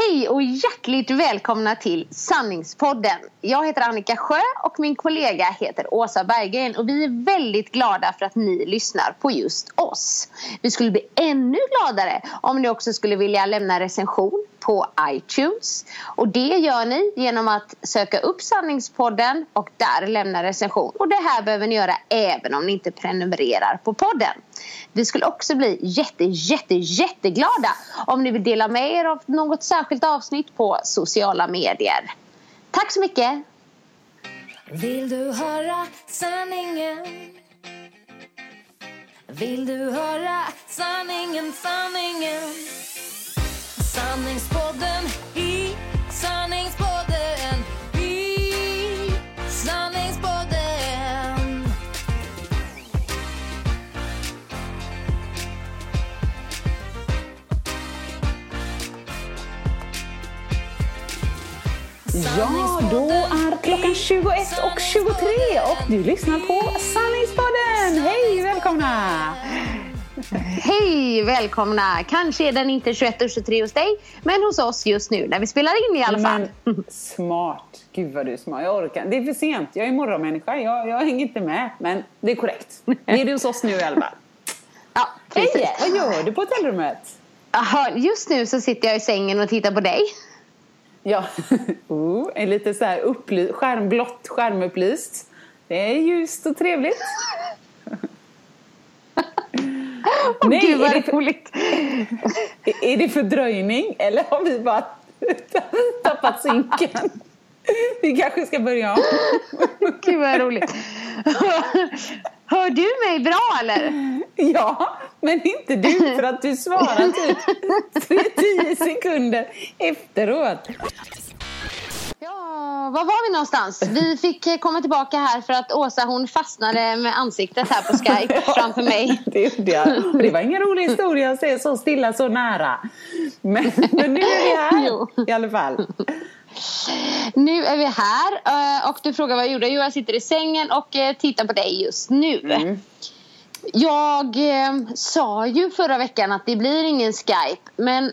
Hej och hjärtligt välkomna till Sanningspodden. Jag heter Annika Sjö och min kollega heter Åsa Berggren och vi är väldigt glada för att ni lyssnar på just oss. Vi skulle bli ännu gladare om ni också skulle vilja lämna recension på iTunes. Och det gör ni genom att söka upp Sanningspodden och där lämna recension. Och det här behöver ni göra även om ni inte prenumererar på podden. Vi skulle också bli jätte, jätte, jätteglada om ni vill dela med er av något särskilt avsnitt på sociala medier. Tack så mycket! Vill du höra sanningen? Vill du höra sanningen, sanningen? Sanningspodden i sanningspodden Ja, då är klockan 21 och 23 och du lyssnar på Sanningspodden. Hej, välkomna! Hej, välkomna! Kanske är den inte 21 och 23 hos dig, men hos oss just nu när vi spelar in i alla fall. Men smart. Gud vad du är smart. Jag orkar. Det är för sent. Jag är morgonmänniska. Jag, jag hänger inte med. Men det är korrekt. Är du hos oss nu i alla fall? Ja, precis. Hej, vad gör du på hotellrummet? Aha, just nu så sitter jag i sängen och tittar på dig. Ja, oh, en lite så här upply- skärm, blått skärmupplyst. Det är ljust och trevligt. Åh, Nej, Gud är vad det för- roligt! Är- Är det fördröjning eller har vi bara tappat synken? Vi kanske ska börja om. Gud vad roligt. Hör du mig bra eller? Ja, men inte du för att du svarar typ 10 sekunder efteråt. Ja, var var vi någonstans? Vi fick eh, komma tillbaka här för att Åsa hon fastnade med ansiktet här på Skype framför mig. Det gjorde jag. Det var ingen rolig historia att se så stilla så nära. Men, men nu är vi här Jo. i alla fall. Nu är vi här eh, och du frågar vad jag gjorde. Jo, jag sitter i sängen och eh, tittar på dig just nu. Mm. Jag eh, sa ju förra veckan att det blir ingen Skype, men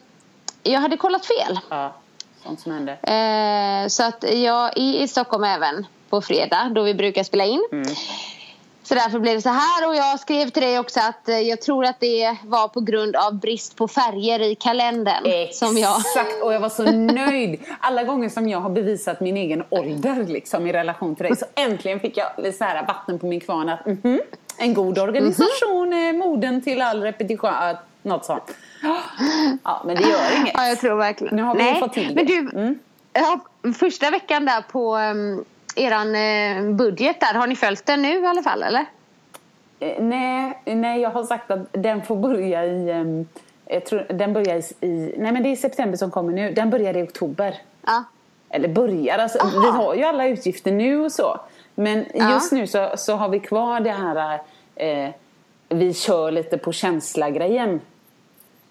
jag hade kollat fel. Ja, sånt som händer. Eh, så att jag är i Stockholm även på fredag då vi brukar spela in. Mm. Så därför blev det så här och jag skrev till dig också att eh, jag tror att det var på grund av brist på färger i kalendern. Som jag... Exakt, och jag var så nöjd. Alla gånger som jag har bevisat min egen ålder liksom, i relation till dig så äntligen fick jag så här vatten på min kvarn att mhm, en god organisation är moden till all repetition. Något sånt. Ja, men det gör inget. Ja, jag tror verkligen. Nu har vi Nej, fått till det. Men du, Mm. ja, första veckan där på um, eran eh, budget där, har ni följt den nu i alla fall eller? Eh, Nej, nej, jag har sagt att den får börja i... ehm, Jag tror, den börjar i, i... Nej, men det är september som kommer nu. Den börjar i oktober. Ja. Eller börjar, alltså, Aha. vi har ju alla utgifter nu och så. Men Ja. just nu så, så har vi kvar det här... Eh, vi kör lite på känsla-grejen.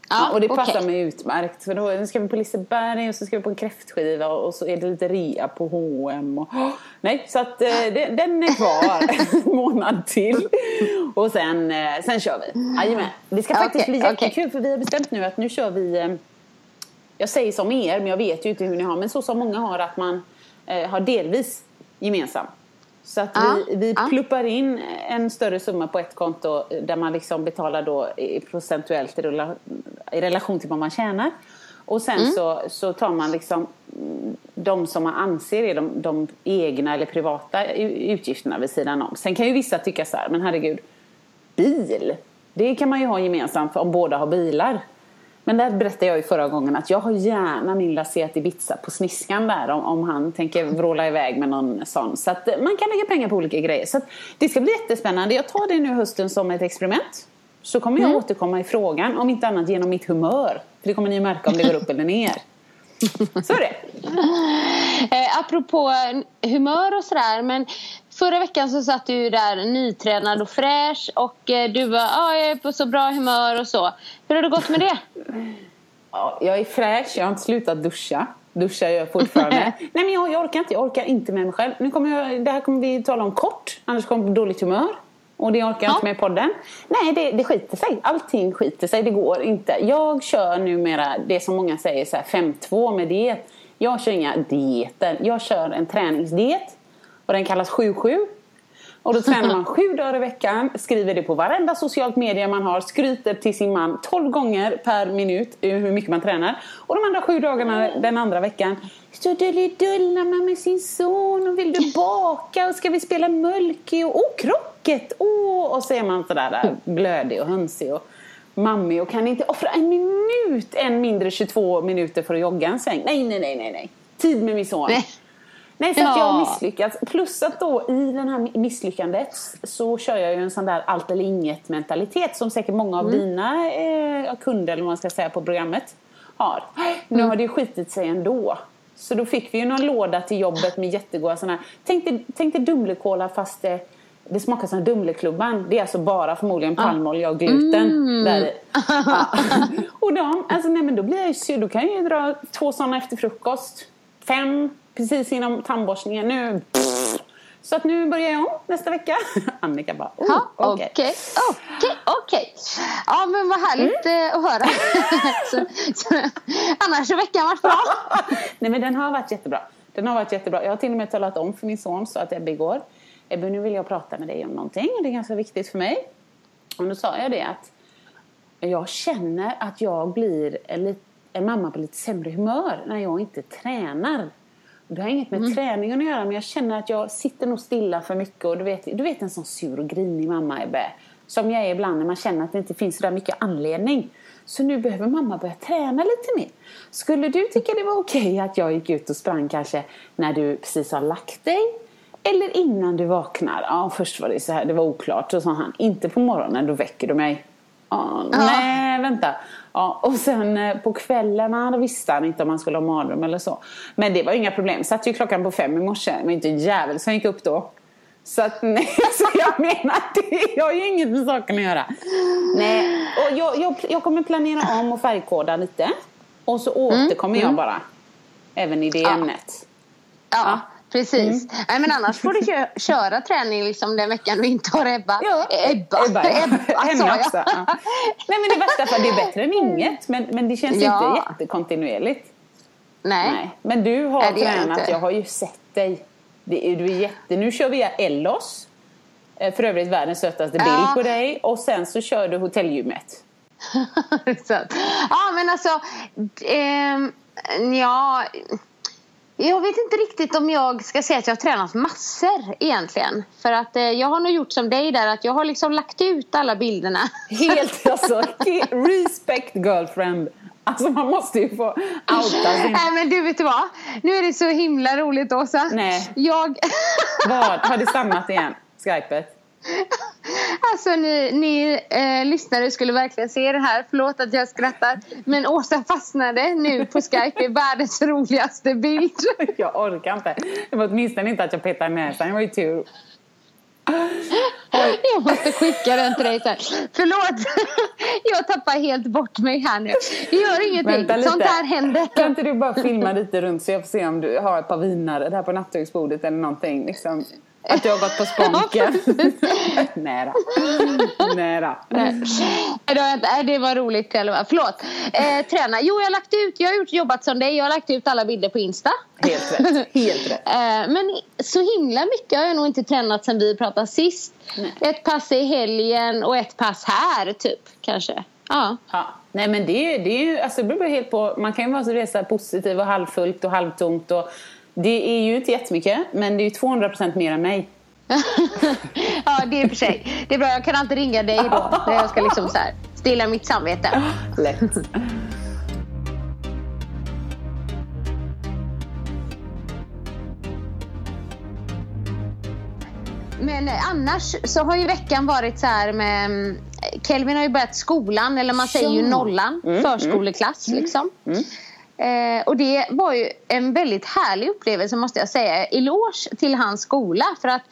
Ja, och det passar okej. mig utmärkt. För då nu ska vi på Liseberg och så ska vi på en kräftskiva och så är det lite rea på H&M och Nej, så att eh, det, den är kvar en månad till. Och sen, eh, sen kör vi. Jajamän. Det ska faktiskt Okej, bli jättekul för vi har bestämt nu att nu kör vi eh, jag säger som er, men jag vet ju inte hur ni har. Men så som många har, att man eh, har delvis gemensam. Så att Ja, vi, vi ja. pluppar in en större summa på ett konto där man liksom betalar då i- procentuellt i, rela, i relation till vad man tjänar. Och sen Mm. så, så tar man liksom de som man anser är de, de egna eller privata utgifterna vid sidan om. Sen kan ju vissa tycka så här, men herregud, bil, det kan man ju ha gemensamt om båda har bilar. Men där berättade jag ju förra gången att jag har gärna min Laseat Ibiza på sniskan där om, om han tänker vråla iväg med någon sån. Så att eh, man kan lägga pengar på olika grejer. Så att det ska bli jättespännande. Jag tar det nu hösten som ett experiment. så kommer jag återkomma i frågan. Om inte annat genom mitt humör. För det kommer ni märka om det går upp eller ner. Så är det. Eh, apropå humör och sådär. Men förra veckan så satt du där nytränad och fräsch. Och eh, du var ah, jag är på så bra humör och så. Hur har det gått med det? Ja, jag är fräsch, jag har inte slutat duscha. Duschar jag fortfarande. Nej men jag, jag orkar inte, jag orkar inte med mig själv. Nu kommer jag, det här kommer vi tala om kort, annars kommer jag på dåligt humör. Och det orkar jag Ja. inte med i podden. Nej, det, det skiter sig. Allting skiter sig, det går inte. Jag kör numera det som många säger så här 5-2 med diet. Jag kör inga dieter. Jag kör en träningsdiet. Och den kallas 7-7. Och då tränar man sju dagar i veckan, skriver det på varenda socialt media man har, skryter till sin man 12 gånger per minut hur mycket man tränar. Och de andra sju dagarna den andra veckan så dullar man med sin son och vill du baka och ska vi spela Mulki och oh, krocket! Oh! Och så är man sådär blödig och hönsig och mammig och kan inte offra en minut, än mindre 22 minuter för att jogga en sväng. Nej, nej, nej, nej, nej. Tid med min son. Nej. Så att jag har misslyckats. Plus att då i det här misslyckandet så kör jag ju en sån där allt eller inget mentalitet som säkert många av dina eh, kunder, eller vad man ska säga, på programmet har. Nu har det ju skitit sig ändå. Så då fick vi ju någon låda till jobbet med jättegoda såna här. Tänk dig, tänk dig Dumlekola fast det, det smakar som Dumleklubban. Det är alltså bara förmodligen palmolja och gluten där i. Ja. Och de, alltså nej men då blir jag ju. Då kan jag ju dra två sådana efter frukost. Fem precis innan tandborstningen. Nu, pff. Så att nu börjar jag om nästa vecka. Annika bara, oh, okej. Okej, okej. Ja, men vad härligt eh, att höra. så, så, annars har veckan varit bra. Nej men den har varit jättebra. Den har varit jättebra. Jag har till och med talat om för min son så att Ebbe igår. Ebbe nu vill jag prata med dig om någonting och det är ganska viktigt för mig. Och då sa jag det att jag känner att jag blir en, en mamma på lite sämre humör när jag inte tränar. Det har inget med träningen att göra men jag känner att jag sitter nog stilla för mycket och du vet, du vet en sån sur och grinig mamma Ebbe. Som jag är ibland när man känner att det inte finns så där mycket anledning. Så nu behöver mamma börja träna lite mer. Skulle du tycka det var okej att jag gick ut och sprang kanske när du precis har lagt dig? Eller innan du vaknar? Ja, först var det så här, det var oklart. Så sa han, inte på morgonen, då väcker du mig. Ja, Nej, vänta. Ja, och sen eh, på kvällarna då visste han inte om han skulle ha mardröm eller så. Men det var inga problem. Satt ju klockan på fem i morse. Var inte en jävel som gick upp då. Så att nej, så jag menar det har ju inget med saken att göra. Nej, och jag, jag, jag kommer planera om och färgkoda lite. Och så återkommer jag bara. Även i det ämnet. Ja, precis. Nej, men annars får du kö- köra träning liksom den veckan du inte har Ebba. Ja, Ebba. Ebba, Ebba, Henne sa jag. också. Ja. Nej men i värsta fall, det är bättre än inget. Men, men det känns Ja. inte jättekontinuerligt. Nej. Nej. Men du har Nej, jag tränat, inte. jag har ju sett dig. Det är, du är jätte... Nu kör vi Ellos. Eh, För övrigt världens sötaste bild Ja. på dig. Och sen så kör du hotellgymmet. ja, men alltså... ehm, ja, jag vet inte riktigt om jag ska säga att jag har tränat massor egentligen. För att eh, jag har nog gjort som dig där, att jag har liksom lagt ut alla bilderna. Helt alltså, respect girlfriend. Alltså man måste ju få outa sin... Nej men du vet du vad? Nu är det så himla roligt Åsa. Nej. Jag... Vad? Har det stannat igen? Skypet? Alltså ni, ni eh, lyssnare skulle verkligen se det här. Förlåt att jag skrattar. Men Åsa fastnade nu på Skype. Är världens roligaste bild. Jag orkar inte. Det var åtminstone inte att jag petade i näsan. Det var ju tur. Jag måste skicka den till dig sen. Förlåt. Jag tappar helt bort mig här nu. Det gör ingenting. Sånt här händer. Kan inte du bara filma lite runt så jag får se om du har ett par viner där på nattduksbordet eller någonting. Liksom. Att du har gått på sponken. Nej då. Nej. Nej, det har jag inte. Nej, det var roligt i alla fall. Förlåt. Eh, träna. Jo, jag har lagt ut. Jag har jobbat som dig. Jag har lagt ut alla bilder på Insta. Helt rätt. Helt rätt. Eh, men så himla mycket har jag nog inte tränat sen vi pratade sist. Ett pass i helgen och ett pass här, typ. Kanske. Ja. Ja. Nej men det det är ju, alltså det beror helt på, man kan ju vara så resa positiv och halvfullt och halvtomt och det är ju inte jättemycket men det är ju 200% mer än mig. ja, det är i och för sig. Det är bra. Jag kan alltid ringa dig då. När jag ska liksom så här stilla mitt samvete. Lätt. Men eh, annars så har ju veckan varit så här med... mm, Kelvin har ju börjat skolan, eller man säger ju nollan, förskoleklass liksom. Eh, och det var ju en väldigt härlig upplevelse måste jag säga. Eloge till hans skola för att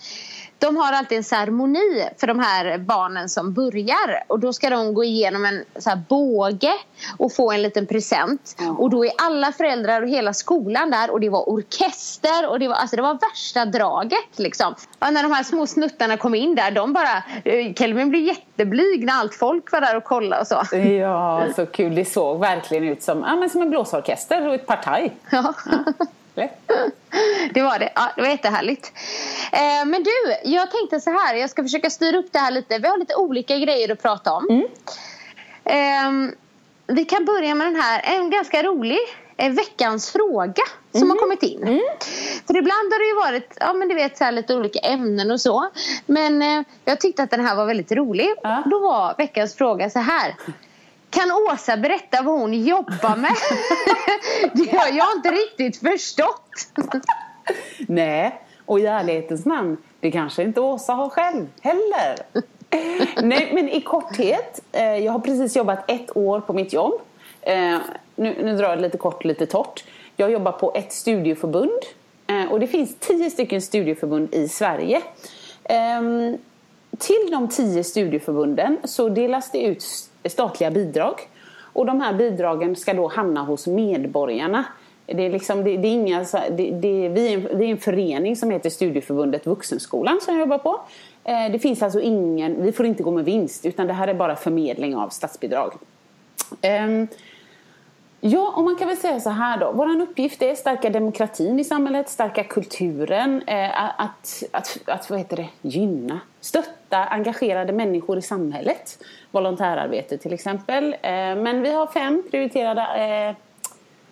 de har alltid en ceremoni för de här barnen som börjar. Och då ska de gå igenom en så här båge och få en liten present. Och då är alla föräldrar och hela skolan där och det var orkester och det var, alltså det var värsta draget liksom. Och när de här små snuttarna kom in där, de bara, eh, Kelvin blev jätteblyg när allt folk var där och kollade och så. Ja, så kul. Det såg verkligen ut som, ja, men som en blåsorkester och ett partaj. Ja. Lätt. Det var det. Ja, det var jättehärligt. Eh, men du, jag tänkte så här. Jag ska försöka styra upp det här lite. Vi har lite olika grejer att prata om. Eh, vi kan börja med den här. En ganska rolig eh, veckans fråga som har kommit in. För ibland har det ju varit ja, men du vet, så här, lite olika ämnen och så. Men eh, jag tyckte att den här var väldigt rolig. Ja. Då var veckans fråga så här. Kan Åsa berätta vad hon jobbar med? det har jag inte riktigt förstått. Nej, och i ärlighetens namn, det kanske inte Åsa har själv heller. Nej, men i korthet. Eh, jag har precis jobbat ett år på mitt jobb. Eh, nu, nu drar jag lite kort, lite torrt. Jag jobbar på ett studieförbund. Eh, och det finns tio stycken studieförbund i Sverige. Ehm, till de tio studieförbunden så delas det ut statliga bidrag. Och de här bidragen ska då hamna hos medborgarna. Det är, liksom, det, det är inga, det, det, vi, är en, vi är en förening som heter Studieförbundet Vuxenskolan som jag jobbar på. Eh, Det finns alltså ingen, vi får inte gå med vinst utan det här är bara förmedling av statsbidrag. Ehm, ja, och man kan väl säga så här då. Vår uppgift är att stärka demokratin i samhället, stärka kulturen, eh, att, att, att vad heter det, gynna, stötta engagerade människor i samhället. Volontärarbete till exempel. Eh, men vi har fem prioriterade eh,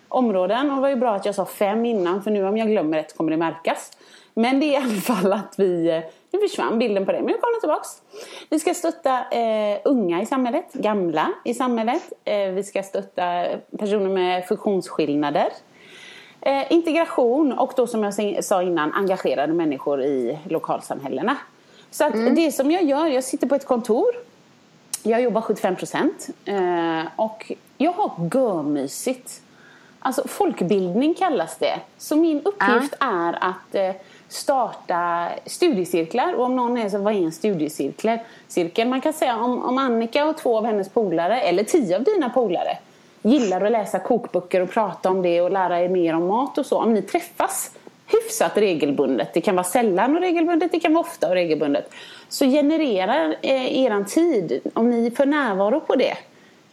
områden och det var ju bra att jag sa fem innan för nu om jag glömmer ett kommer det märkas. Men det är i alla fall att vi, eh, nu försvann bilden på det men nu kommer den tillbaks. Vi ska stötta eh, unga i samhället, gamla i samhället. Eh, vi ska stötta personer med funktionsskillnader. Eh, integration och då som jag sa innan engagerade människor i lokalsamhällena. Så att det som jag gör, jag sitter på ett kontor jag jobbar 75 procent eh, och jag har görmysigt. Alltså folkbildning kallas det. Så min uppgift är att eh, starta studiecirklar. Och om någon är så, vad är en studiecirkel? Cirkel, man kan säga om, om Annika och två av hennes polare, eller tio av dina polare, gillar att läsa kokböcker och prata om det och lära er mer om mat och så. Om ni träffas hyfsat regelbundet, det kan vara sällan och regelbundet, det kan vara ofta och regelbundet, så genererar eh, eran tid, om ni får närvaro på det,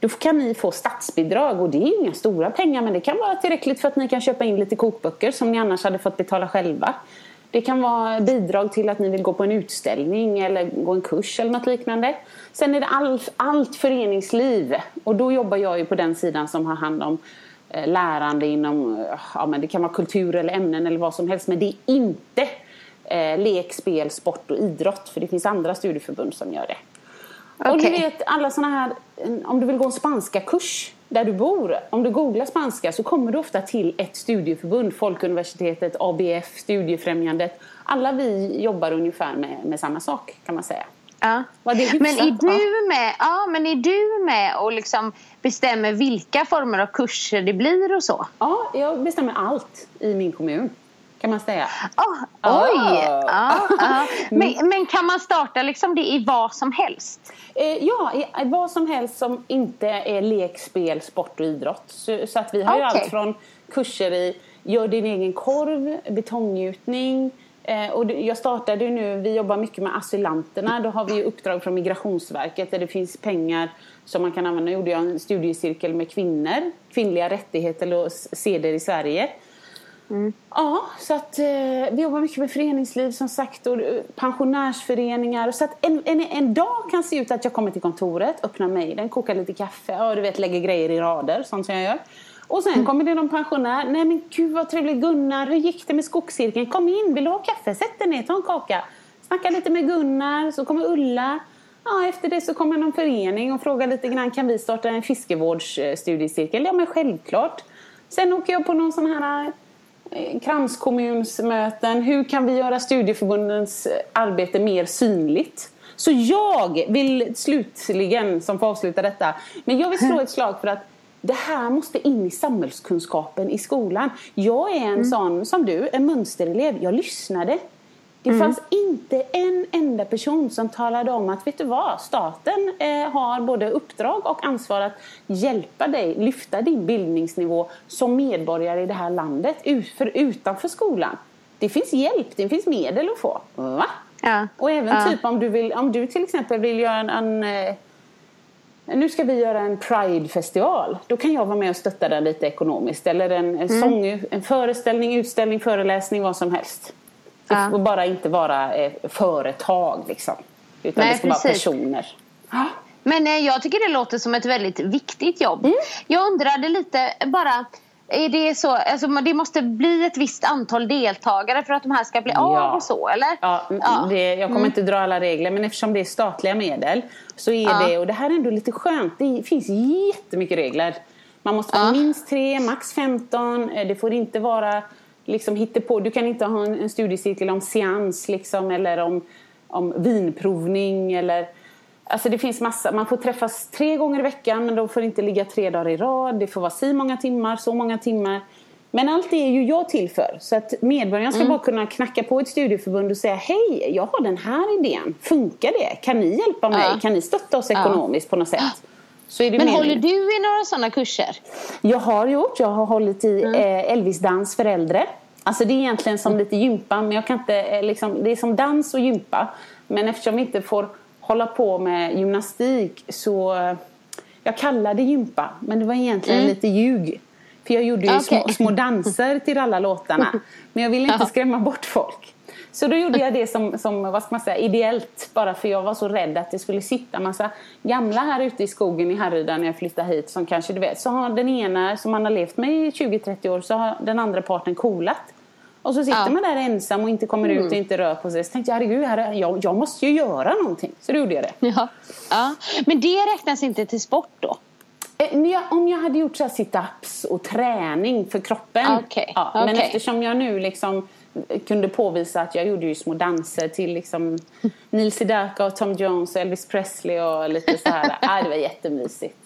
då kan ni få statsbidrag. Och det är inga stora pengar men det kan vara tillräckligt för att ni kan köpa in lite kokböcker som ni annars hade fått betala själva. Det kan vara bidrag till att ni vill gå på en utställning eller gå en kurs eller något liknande. Sen är det allt, allt föreningsliv. Och då jobbar jag ju på den sidan som har hand om lärande inom, eh, ja men det kan vara kultur eller ämnen eller vad som helst men det är inte eh, lek, spel, sport och idrott för det finns andra studieförbund som gör det. Och du vet alla såna här, om du vill gå en spanska kurs där du bor, om du googlar spanska så kommer du ofta till ett studieförbund, Folkuniversitetet, ABF, Studiefrämjandet. Alla vi jobbar ungefär med, med samma sak kan man säga. Ja. Var det hyfsat? Men är du med, ja, men är du med och liksom bestämmer vilka former av kurser det blir och så? Ja, jag bestämmer allt i min kommun kan man säga. Ah, Ah. oj! Ja, ja. Men, men kan man starta liksom det i vad som helst? Eh, ja, i- vad som helst som inte är lek, spel, sport och idrott. Så, så att vi har ju Okej. allt från kurser i gör din egen korv, betonggjutning. Eh, och jag startade ju nu, vi jobbar mycket med asylanterna. Då har vi uppdrag från Migrationsverket där det finns pengar som man kan använda. Nu gjorde jag en studiecirkel med kvinnor, kvinnliga rättigheter och seder i Sverige. Ja, så att eh, vi jobbar mycket med föreningsliv som sagt och eh, pensionärsföreningar. Så att en, en, en dag kan se ut att jag kommer till kontoret, öppnar mejlen, kokar lite kaffe, ja, du vet lägger grejer i rader, sånt som jag gör. Och sen kommer det någon pensionär. Nej men gud vad trevligt Gunnar, hur gick det med skogscirkeln? Kom in, vill du ha kaffe? Sätt dig ner, ta en kaka. Snacka lite med Gunnar, så kommer Ulla. Ja, efter det så kommer någon förening och frågar lite grann, kan vi starta en fiskevårdsstudiecirkel? Ja men självklart. Sen åker jag på någon sån här eh, kranskommunsmöten. Hur kan vi göra studieförbundens eh, arbete mer synligt? Så jag vill slutligen, som får avsluta detta, men jag vill slå ett slag för att det här måste in i samhällskunskapen i skolan. Jag är en sån som du, en mönsterelev. Jag lyssnade. Det fanns inte en enda person som talade om att vet du vad, staten eh, har både uppdrag och ansvar att hjälpa dig lyfta din bildningsnivå som medborgare i det här landet ut, för utanför skolan. Det finns hjälp, det finns medel att få. Va? Ja. Och även Ja. typ om du, vill, om du till exempel vill göra en, en eh, nu ska vi göra en Pride-festival. Då kan jag vara med och stötta den lite ekonomiskt. Eller en, Mm. en, sång, en föreställning, utställning, föreläsning, vad som helst. Det Ja. får bara inte vara eh, företag liksom. Utan Nej, det ska vara precis. personer. Men eh, jag tycker det låter som ett väldigt viktigt jobb. Mm. Jag undrade lite bara är det så, alltså det måste bli ett visst antal deltagare för att de här ska bli av Ja. och så eller? Ja, mm, Det, jag kommer inte dra alla regler men eftersom det är statliga medel så är Ja. det, och det här är ändå lite skönt, det finns jättemycket regler. Man måste Ja. minst tre, max 15, eh, det får inte vara liksom på. Du kan inte ha en, en studiecirkel om seans liksom, eller om, om vinprovning eller Alltså det finns massa, man får träffas tre gånger i veckan men de får inte ligga tre dagar i rad. Det får vara si många timmar, så många timmar. Men allt det är ju jag till för. Så att medborgarna ska bara kunna knacka på ett studieförbund och säga Hej, jag har den här idén. Funkar det? Kan ni hjälpa mig? Ja. Kan ni stötta oss ekonomiskt på något sätt? Men meningen. håller du i några sådana kurser? Jag har gjort. Jag har hållit i eh, Elvis-dans för äldre. Alltså det är egentligen som lite gympa, men jag kan inte, eh, liksom, det är som dans och gympa. Men eftersom vi inte får hålla på med gymnastik så jag kallar det gympa, men det var egentligen lite ljug. För jag gjorde ju små, Okej. små danser till alla låtarna. Men jag ville inte skrämma bort folk. Så då gjorde jag det som, som vad ska man säga, ideellt. Bara för jag var så rädd att det skulle sitta massa gamla här ute i skogen i Härryda när jag flyttade hit. Som kanske du vet, så har den ena som man har levt med i 20-30 år så har den andra parten coolat. Och så sitter Ja. man där ensam och inte kommer ut och inte rör på sig. Så tänkte jag, herregud, här, jag, jag måste ju göra någonting. Så då gjorde jag det. Ja. ja. Men det räknas inte till sport då? Eh, om jag hade gjort så sit-ups och träning för kroppen. Okej, Ja, Men okej. eftersom jag nu liksom kunde påvisa att jag gjorde ju små danser till liksom Neil Sedaka och Tom Jones och Elvis Presley och lite så här. ah, det var jättemysigt.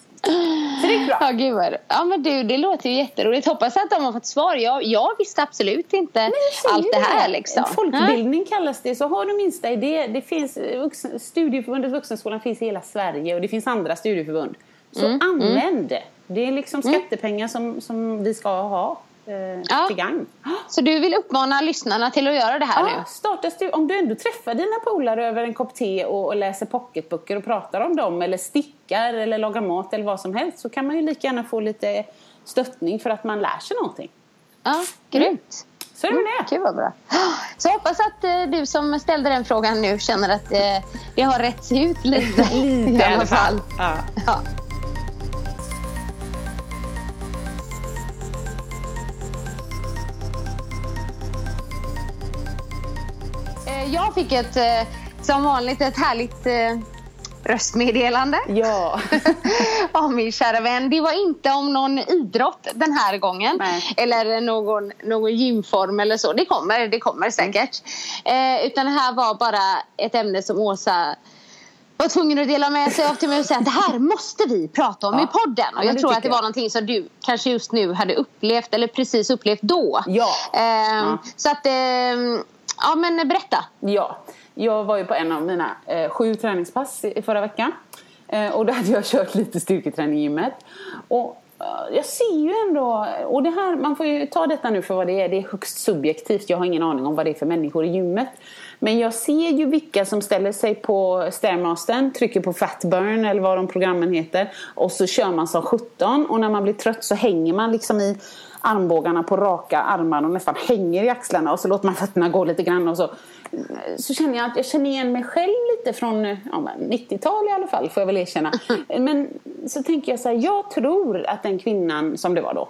Så det är bra. Ja, gud vad... Ja, men du, det låter ju jätteroligt. Hoppas att de har fått svar. Jag, jag visste absolut inte allt det här. Liksom. Folkbildning kallas det. Så har du minsta idé. Det finns, vuxen, studieförbundet Vuxenskolan finns i hela Sverige och det finns andra studieförbund. Så Mm, använd det. Det är liksom skattepengar som, som vi ska ha eh, Ja. till gagn. Så du vill uppmana lyssnarna till att göra det här nu? Ja, starta stu- om du ändå träffar dina polare över en kopp te och, och läser pocketböcker och pratar om dem eller stickar eller lagar mat eller vad som helst så kan man ju lika gärna få lite stöttning för att man lär sig någonting. Ja, grymt. Så är det med det. Gud vad bra. Så jag hoppas att eh, du som ställde den frågan nu känner att eh, det har rätts ut lite. Lite i alla fall. Ja. Ja. Jag fick ett, eh, som vanligt, ett härligt eh, röstmeddelande Ja. av min kära vän. Det var inte om någon idrott den här gången. Nej. Eller någon, någon gymform eller så. Det kommer, det kommer säkert. Eh, utan det här var bara ett ämne som Åsa var tvungen att dela med sig av till mig och säga att det här måste vi prata om Ja. i podden. Och jag tror att det var jag. någonting som du kanske just nu hade upplevt eller precis upplevt då. Ja. Ehm, Ja. Så att, ehm, ja men berätta. Ja, jag var ju på en av mina eh, sju träningspass i, i förra veckan. Eh, och då hade jag kört lite styrketräning i gymmet. Och eh, jag ser ju ändå, och det här, man får ju ta detta nu för vad det är. Det är högst subjektivt. Jag har ingen aning om vad det är för människor i gymmet. Men jag ser ju vilka som ställer sig på Stairmastern, trycker på Fatburn eller vad de programmen heter. Och så kör man som 17 och när man blir trött så hänger man liksom i armbågarna på raka armar och nästan hänger i axlarna och så låter man fötterna gå lite grann och så. Så känner jag att jag känner igen mig själv lite från ja, men 90-tal i alla fall får jag väl erkänna. Men så tänker jag så här, jag tror att den kvinnan som det var då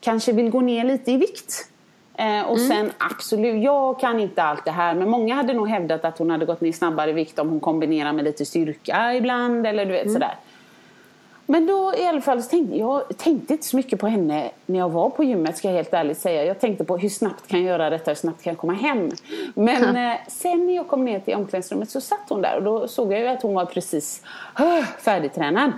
kanske vill gå ner lite i vikt. Eh, och sen absolut, jag kan inte allt det här men många hade nog hävdat att hon hade gått ner snabbare i vikt om hon kombinerar med lite styrka ibland eller du vet sådär. Men då i alla fall tänkte jag tänkte inte så mycket på henne när jag var på gymmet ska jag helt ärligt säga. Jag tänkte på hur snabbt kan jag göra detta, hur snabbt kan jag komma hem. Men eh, sen när jag kom ner till omklädningsrummet så satt hon där och då såg jag ju att hon var precis uh, färdigtränad.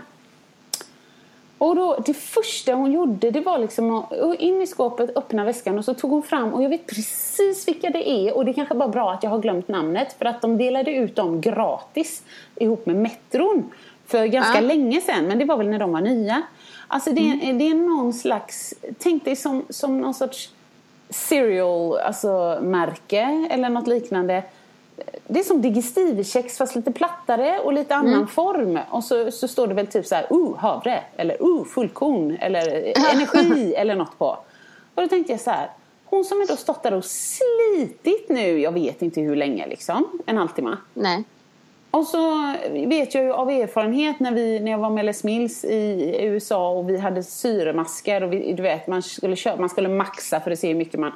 Och då, det första hon gjorde det var liksom att in i skåpet, öppna väskan och så tog hon fram och jag vet precis vilka det är och det är kanske bara bra att jag har glömt namnet för att de delade ut dem gratis ihop med Metron för ganska Ja. länge sedan men det var väl när de var nya. Alltså det är, det är någon slags, tänk dig som, som någon sorts cereal alltså märke eller något liknande. Det är som digestivkex fast lite plattare och lite annan form. Och så, så står det väl typ så här, uh, havre, eller uh, fullkorn, eller energi eller något på. Och då tänkte jag så här, hon som ändå stått där och slitit nu, jag vet inte hur länge liksom, en halvtimme. Nej. Och så vet jag ju av erfarenhet när, vi, när jag var med Les Mills i USA och vi hade syremasker och vi, du vet, man skulle, köpa, man skulle maxa för att se hur mycket man...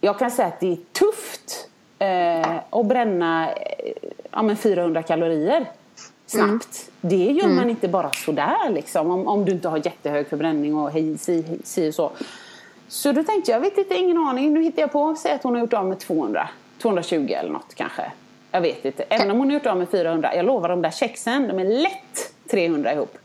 Jag kan säga att det är tufft eh, att bränna eh, ja, men 400 kalorier snabbt. Det gör man inte bara sådär liksom, om, om du inte har jättehög förbränning och hej, si, hej, si och så. Så då tänkte jag, jag vet inte, ingen aning. Nu hittar jag på, säg att hon har gjort av med 200, 220 eller något kanske. Jag vet inte. Även om hon har gjort av med 400. Jag lovar de där kexen, de är lätt 300 ihop.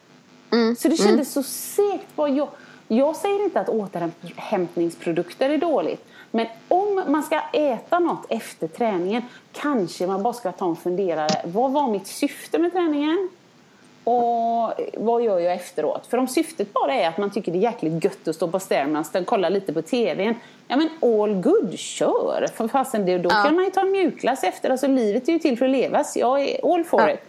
Så det kändes så segt. Jag, jag säger inte att återhämtningsprodukter är dåligt. Men om man ska äta något efter träningen kanske man bara ska ta en funderare. Vad var mitt syfte med träningen? Och vad gör jag efteråt? För om syftet bara är att man tycker det är jäkligt gött att stå på Stairmaster och kolla lite på TVn. Ja men all good, kör! För fasen, det- då kan man ju ta en mjukglass efter. Alltså livet är ju till för att levas. Jag är all for Ja. it.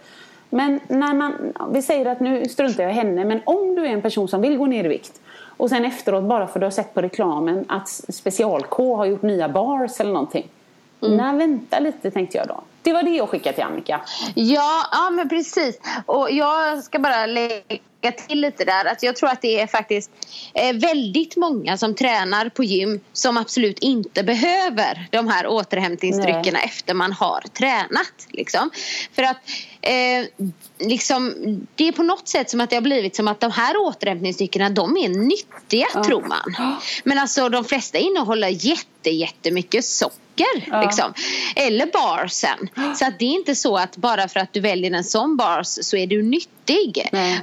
Men när man, vi säger att nu struntar jag i henne, men om du är en person som vill gå ner i vikt och sen efteråt bara för att du har sett på reklamen att Special-K har gjort nya bars eller någonting. Nej, vänta lite tänkte jag då. Det var det jag skickade till Annika. Ja, ja men precis. Och jag ska bara lägga till lite där. Att jag tror att det är faktiskt eh, väldigt många som tränar på gym som absolut inte behöver de här återhämtningsdryckerna efter man har tränat. Liksom. För att eh, liksom, det är på något sätt som att det har blivit som att de här återhämtningsdryckerna de är nyttiga tror man. Men alltså de flesta innehåller jätte, jättemycket socker. Liksom. Eller barsen. Så att det är inte så att bara för att du väljer en sån bars så är du nyttig. Nej.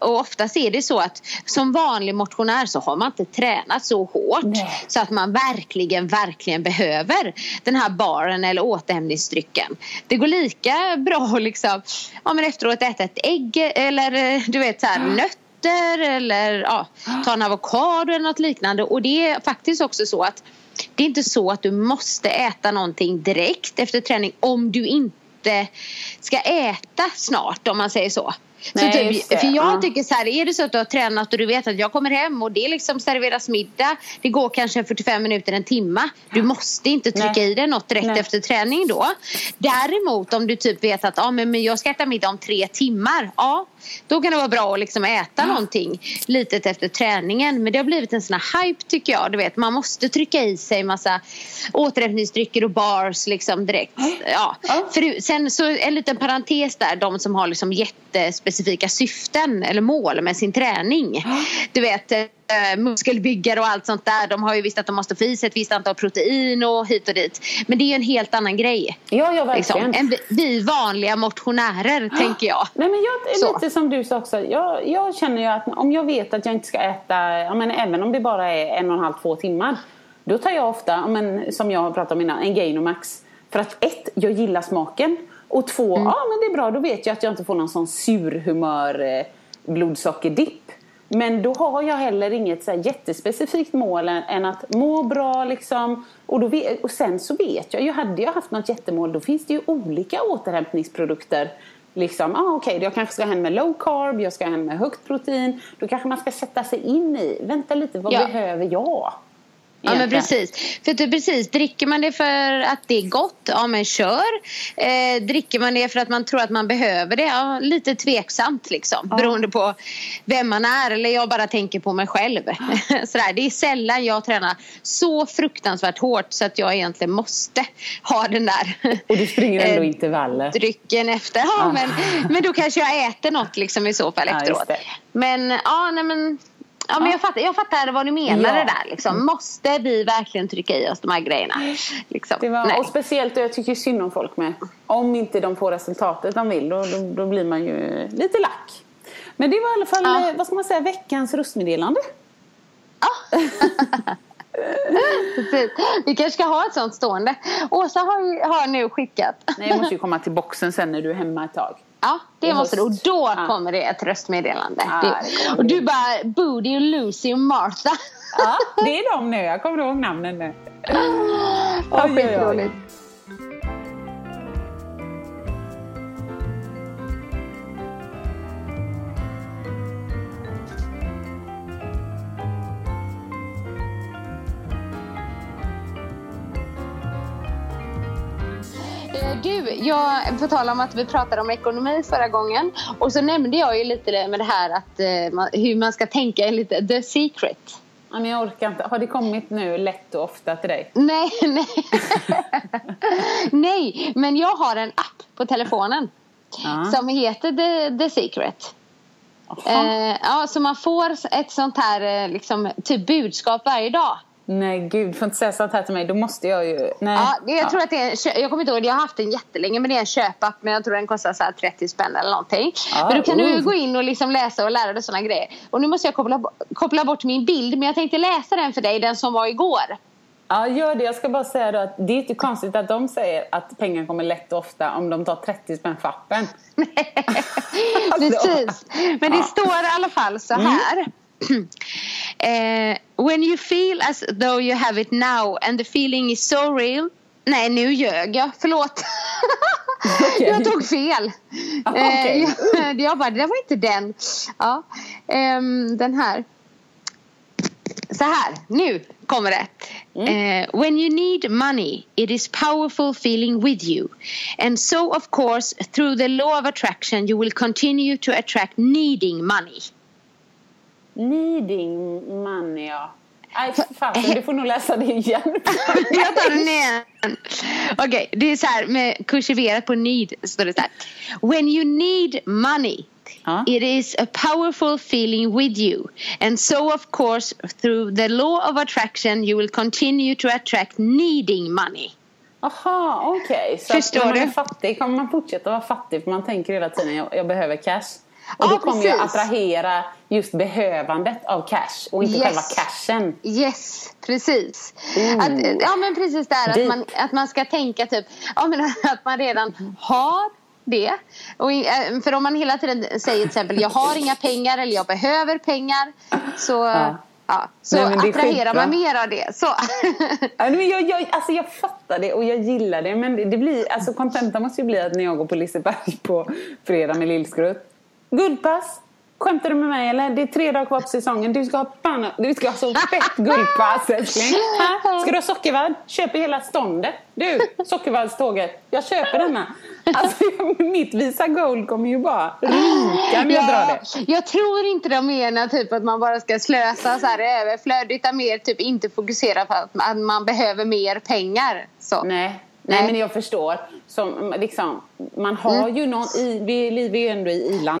Och oftast är det så att som vanlig motionär så har man inte tränat så hårt Nej. så att man verkligen, verkligen behöver den här baren eller återhämtningsdrycken. Det går lika bra att liksom, ja, men efteråt äta ett ägg eller eh, du vet så här, nötter eller ja, ta en avokado eller något liknande. Och det är faktiskt också så att det är inte så att du måste äta någonting direkt efter träning om du inte ska äta snart om man säger så. Nej, så typ, för jag Ja. tycker så här, är det så att du har tränat och du vet att jag kommer hem och det liksom serveras middag. Det går kanske 45 minuter, en timme. Du måste inte trycka Nej. i dig något direkt Nej. efter träning då. Däremot om du typ vet att ah, men, men jag ska äta middag om tre timmar. Ja, då kan det vara bra att liksom äta någonting litet efter träningen. Men det har blivit en sån här hype tycker jag. Du vet, man måste trycka i sig massa återhämtningsdrycker och bars liksom direkt. Ja. Ja. För, sen så en liten parentes där. De som har liksom jättespecifika syften eller mål med sin träning. Du vet eh, muskelbyggare och allt sånt där. De har ju visst att de måste få i sig ett visst antal protein och hit och dit. Men det är ju en helt annan grej. Ja, ja verkligen. Liksom. Än vi- vanliga motionärer tänker jag. Nej, men jag är Så. lite som du sa också. Jag, jag känner ju att om jag vet att jag inte ska äta, ja, men även om det bara är en och en halv, två timmar. Då tar jag ofta, ja, men, som jag har pratat om innan, en Gainomax. För att ett, jag gillar smaken. Och två, ja men det är bra, då vet jag att jag inte får någon sån surhumör eh, blodsockerdipp. Men då har jag heller inget så jättespecifikt mål än, att må bra liksom. Och, då och sen så vet jag ju, hade jag haft något jättemål då finns det ju olika återhämtningsprodukter. Liksom, ah, okej, jag kanske ska hem med low carb, jag ska hem med högt protein. Då kanske man ska sätta sig in i, vänta lite, vad Ja. behöver jag? Ja men precis. För att, precis. Dricker man det för att det är gott, ja men kör. Eh, dricker man det för att man tror att man behöver det, ja lite tveksamt liksom. Beroende på vem man är eller jag bara tänker på mig själv. Sådär. Det är sällan jag tränar så fruktansvärt hårt så att jag egentligen måste ha den där Och du springer ändå eh, intervaller. drycken efter. Ja, Ah. men, men då kanske jag äter något liksom i så fall Ja, efteråt. Men ja, nej men Ja, men jag, fattar, jag fattar vad du menar Ja. det där. Liksom. Måste vi verkligen trycka i oss de här grejerna? Liksom. Det var, och speciellt, och jag tycker synd om folk med. Om inte de får resultatet de vill, då, då, då blir man ju lite lack. Men det var i alla fall, Ja. eh, vad ska man säga, veckans röstmeddelande. Precis. Vi kanske ska ha ett sånt stående. Åsa har, har nu skickat. Nej, jag måste ju komma till boxen sen när du är hemma ett tag. Ja, det måste du. Och då Ja. kommer det ett röstmeddelande. Ja, Det- och du bara Booty och Lucy och Martha. Ja, det är de nu. Jag kommer ihåg namnen nu. Oj, oj, oj. Du, jag får tala om att vi pratade om ekonomi förra gången. Och så nämnde jag ju lite med det här att eh, hur man ska tänka lite the secret. Ja, men jag orkar inte. Har det kommit nu lätt och ofta till dig? Nej, nej. nej, men jag har en app på telefonen Ja. som heter The, The Secret. Eh, ja, så man får ett sånt här eh, liksom, typ budskap varje dag. Nej, gud. Du får inte säga sånt här till mig. Då måste jag ju... Nej. Ja, jag tror att det är en, jag kommer inte ihåg, jag har haft den jättelänge men det är en köpapp men jag tror den kostar så här 30 spänn eller någonting. Ja, men då kan du uh. gå in och liksom läsa och lära dig sådana grejer. Och nu måste jag koppla, koppla bort min bild men jag tänkte läsa den för dig, den som var igår. Ja, gör det. Jag ska bara säga då att det är inte konstigt att de säger att pengar kommer lätt och ofta om de tar 30 spänn för appen. Precis. Men det Ja. står i alla fall så här. eh, when you feel as though you have it now and the feeling is so real. Nej, nu ljög jag. Förlåt. Okej. jag tog fel. Ah. Eh, jag, jag bara, det där var inte den. Ja, ehm, den här. Så här, nu kommer det. Eh, when you need money, it is powerful feeling with you. And so of course, through the law of attraction you will continue to attract needing money. Needing money, ja. Nej, fasen, du får nog läsa det igen. Jag tar den igen. Okej, det är så här med kursiverat på need står det så här. When you need money it is a powerful feeling with you and so of course through the law of attraction you will continue to attract needing money. Jaha, okej. Så Förstår när man är du? fattig kommer man fortsätta vara fattig för man tänker hela tiden jag, jag behöver cash. Och Ja, det kommer precis. attrahera just behövandet av cash och inte Yes. själva cashen. Yes, precis. Mm. Att, ja men precis där att man, att man ska tänka typ ja, men att man redan har det. Och, eh, för om man hela tiden säger till exempel jag har inga pengar eller jag behöver pengar så, ja. Ja. så Nej, attraherar man mer av det. Så. Ja, men jag, jag, alltså jag fattar det och jag gillar det men det, det blir, alltså kontentan måste ju bli att när jag går på Liseberg på fredag med Lillskrutt. Guldpass! Skämtar du med mig eller? Det är tre dagar kvar på säsongen. Du ska ha, panna, du ska ha så fett guldpass älskling. Ska du ha sockervadd? Köper hela ståndet. Du, sockervaddståget. Jag köper denna. Alltså mitt Visa Gold kommer ju bara runka när jag drar det. jag tror inte de menar typ att man bara ska slösa så här överflöd utan mer typ inte fokusera på att man behöver mer pengar. Så. Nej, nej, men jag förstår. Som, liksom, man har ju någon i, vi lever ju ändå i i-land.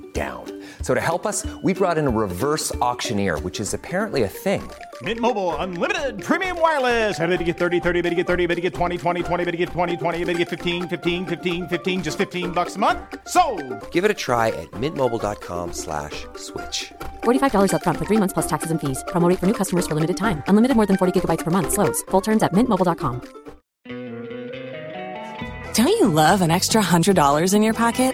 down. So to help us, we brought in a reverse auctioneer, which is apparently a thing. Mint Mobile unlimited premium wireless. Ready to get 30, 30, bit to get 30, bit to get 20, 20, 20, bit to get 20, 20, bit to get 15, 15, 15, 15 just 15 bucks a month. So, Give it a try at mintmobile.com slash switch. $45 upfront for three months plus taxes and fees. Promo rate for new customers for limited time. Unlimited more than 40 gigabytes per month. Slows. Full terms at mintmobile.com. Don't you love an extra $100 in your pocket?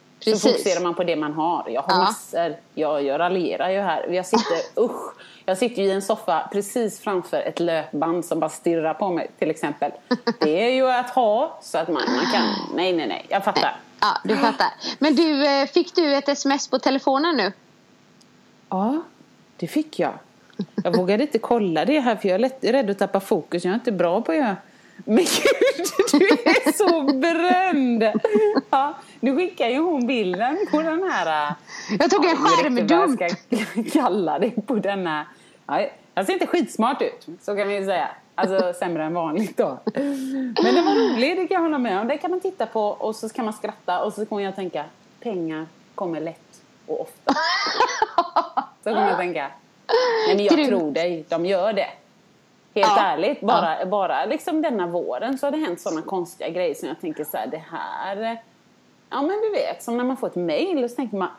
Precis. Så fokuserar man på det man har. Jag har Ja. massor. Jag, jag raljerar ju här. Jag sitter, usch. Jag sitter i en soffa precis framför ett löpband som bara stirrar på mig till exempel. Det är ju att ha så att man, man kan, nej nej nej, jag fattar. Ja, du fattar. Men du, eh, fick du ett sms på telefonen nu? Ja, det fick jag. Jag vågade inte kolla det här för jag är rädd att tappa fokus. Jag är inte bra på att göra... Men gud, du är så bränd! Ja, nu skickar ju hon bilden på den här... äh, Jag tog en skärmdump. jag ska kalla det på denna... Ja, jag ser inte skitsmart ut, så kan vi ju säga. Alltså sämre än vanligt då. Men det var roligt, det kan jag hålla med om. Det kan man titta på och så kan man skratta och så kommer jag tänka pengar kommer lätt och ofta. Så kommer jag tänka. Nej men jag tror dig, de gör det. Helt Ja. ärligt, bara, bara liksom denna våren så har det hänt sådana konstiga grejer som jag tänker så här, det här... Ja men du vet, som när man får ett mail och så tänker man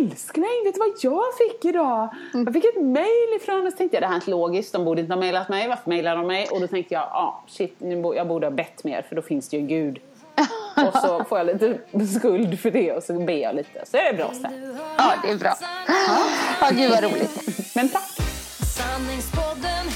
Älskling, vet du vad jag fick idag? Jag fick ett mail ifrån och så tänkte jag det här är inte logiskt, de borde inte ha mailat mig, varför mailar de mig? Och då tänkte jag, ja ah, shit, nu jag borde ha bett mer för då finns det ju en gud. och så får jag lite skuld för det och så ber jag lite, så är det bra sen. Ja, det är bra. Ja, gud vad roligt. Men tack! Sanningspodden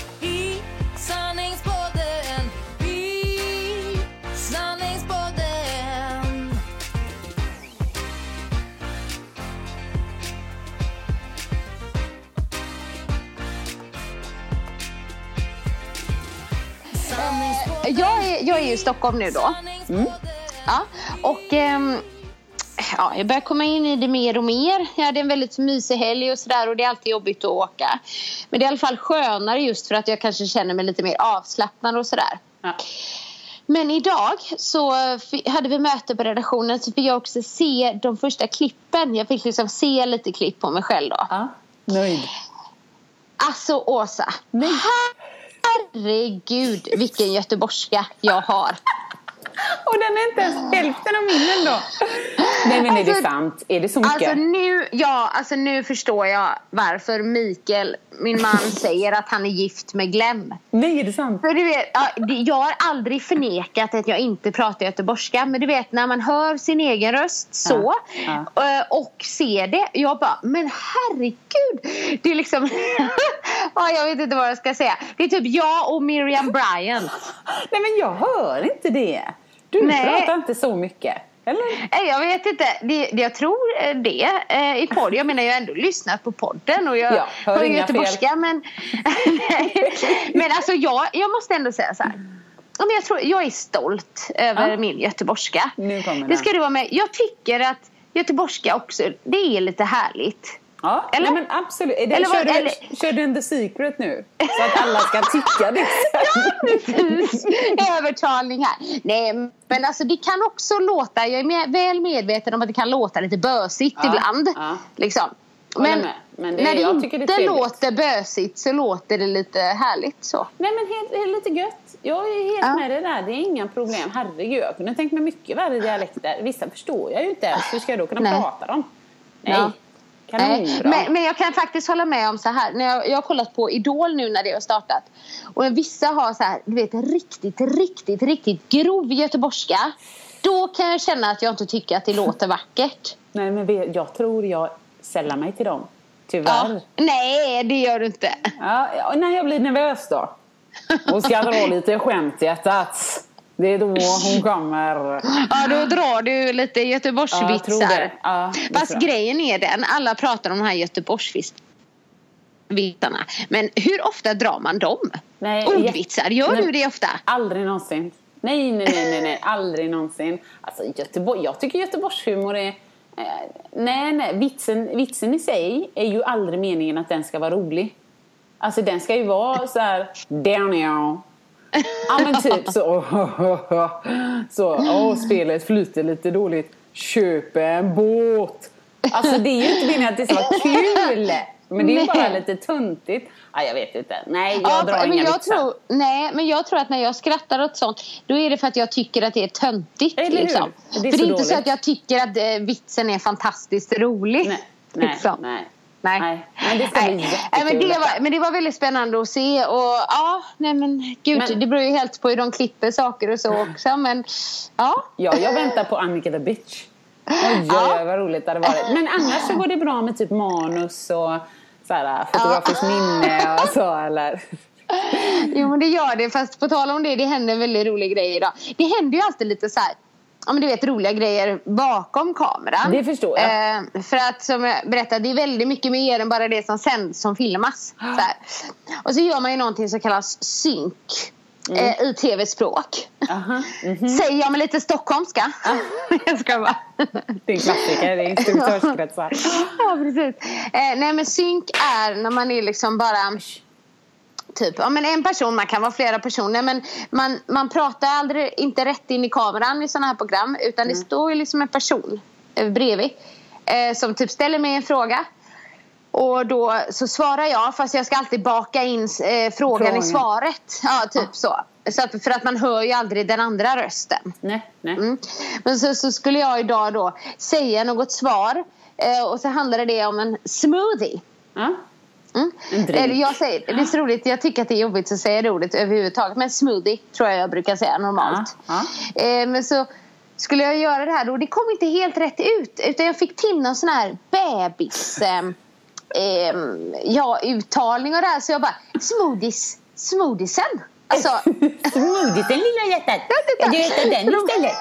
Jag är, jag är i Stockholm nu då. Sanningspodden Ja, och ehm, ja, jag börjar komma in i det mer och mer. Jag hade en väldigt mysig helg och sådär och det är alltid jobbigt att åka. Men det är i alla fall skönare just för att jag kanske känner mig lite mer avslappnad och sådär. Ja. Men idag så hade vi möte på redaktionen så fick jag också se de första klippen. Jag fick liksom se lite klipp på mig själv då. Ja, nöjd. Alltså Åsa, herregud vilken göteborgska jag har. Och den är inte ens hälften av min ändå. Nej men är det Alltså- sant? Är det så mycket? Alltså nu, ja, alltså nu förstår jag varför Mikael, min man, säger att han är gift med Glenn. Nej är det sant? För du vet, ja, jag har aldrig förnekat att jag inte pratar göteborgska. Men du vet när man hör sin egen röst så Ja, eh, och ser det. Jag bara, men herregud. Det är liksom, ja, jag vet inte vad jag ska säga. Det är typ jag och Miriam Bryant. Nej men jag hör inte det. Du Nej. pratar inte så mycket. Eller? Jag vet inte. Det, jag tror det eh, i podd. Jag menar jag har ändå lyssnat på podden och jag Ja, hör hör göteborgska. Men, men alltså jag, jag måste ändå säga så här. Men jag, tror, jag är stolt över Ja. min göteborgska. Det ska du vara med. Jag tycker att göteborgska också, det är lite härligt. Ja, Eller? Nej, men absolut. Det, Eller kör, du, eller- kör du en The Secret nu? Så att alla ska tycka det sen. Precis. Övertalning här. Nej, men alltså det kan också låta, jag är väl medveten om att det kan låta lite bösigt Ja, ibland. ja. Liksom. Men. Men det- när det inte det låter bösigt så låter det lite härligt så. Nej men helt, helt lite gött. Jag är helt Ja. med det där. Det är inga problem. Herregud, jag kunde tänkt mig mycket värre dialekter. Vissa förstår jag ju inte ens. Hur ska jag då kunna Nej. prata dem? Nej. Ja. Nej, Kanonbra. men, men jag kan faktiskt hålla med om så här. När jag, jag har kollat på Idol nu när det har startat. Och vissa har så här, du vet riktigt, riktigt, riktigt grov göteborgska. då kan jag känna att jag inte tycker att det låter vackert. Nej, men jag tror jag sällar mig till dem. Tyvärr. Ja. Nej, det gör du inte. Ja, när jag blir nervös då. Och ska dra lite skämt i hjärtat. Det är då hon kommer. Ja, då drar du lite Ja, Göteborgsvitsar. Ja, det Fast grejen är den, alla pratar om de här Göteborgsvitsarna. Men hur ofta drar man dem? Nej, Ordvitsar, gör Nej. du det ofta? Aldrig någonsin. Nej, nej, nej, nej, nej. aldrig någonsin. Alltså, Göteborg, jag tycker Göteborgshumor är... Eh, nej, nej. Vitsen, vitsen i sig är ju aldrig meningen att den ska vara rolig. Alltså den ska ju vara så här... Down. Ja men typ så. Så, åh, spelet flyter lite dåligt. Köp en båt. Alltså det är ju inte meningen att det ska vara kul. Men det är ju bara lite tuntigt. Ja, jag vet inte. Nej, jag Ja, drar men inga jag vitsar. tror, nej, men jag tror att när jag skrattar åt sånt då är det för att jag tycker att det är töntigt. Eller hur? Liksom. Det är för det är inte så att jag tycker att eh, vitsen är fantastiskt rolig. Nej, nej, liksom. nej. Nej. Nej, men det ska bli Nej, men, det var, men det var väldigt spännande att se. Och ja, nej men gud, Men- det beror ju helt på hur de klipper saker och så också. Men ja, Ja, jag väntar på Annika the bitch. Oj, oj, oj, vad roligt det hade varit. Men annars så går det bra med typ manus och så här, fotografiskt minne och så, eller? jo men det gör det. Fast på tal om det, det händer en väldigt rolig grej idag. Det händer ju alltid lite så här. Ja, men du vet roliga grejer bakom kameran. Det förstår jag. Eh, för att som jag berättade, det är väldigt mycket mer än bara det som sänds som filmas. Så här. Och så gör man ju någonting som kallas synk. Mm. Eh, I tv-språk. Mhm. Säger jag med lite stockholmska. jag ska bara. Det är en klassiker, det är instruktörskretsar. ja, precis. Eh, nej, men synk är när man är liksom bara typ, ja men en person, man kan vara flera personer men man, man pratar aldrig, inte rätt in i kameran i sådana här program utan det står ju liksom en person eh, bredvid eh, som typ ställer mig en fråga och då så svarar jag fast jag ska alltid baka in eh, frågan Frågan. i svaret. Ja, typ så. så att, för att man hör ju aldrig den andra rösten. Nej, nej. Mm. Men så, så skulle jag idag då säga något svar eh, och så handlade det om en smoothie. Ja. Mm. Eller jag säger, det är så roligt, jag tycker att det är jobbigt att säga det ordet överhuvudtaget. Men smoothie tror jag jag brukar säga normalt. Ja, Eh, men så skulle jag göra det här och det kom inte helt rätt ut. Utan jag fick till någon sån här bebis eh, eh, ja, uttalning och det här. Så jag bara, smoothies, smoothiesen. Alltså, Smoothiesen lilla hjärtat. Ja, Du äter den istället.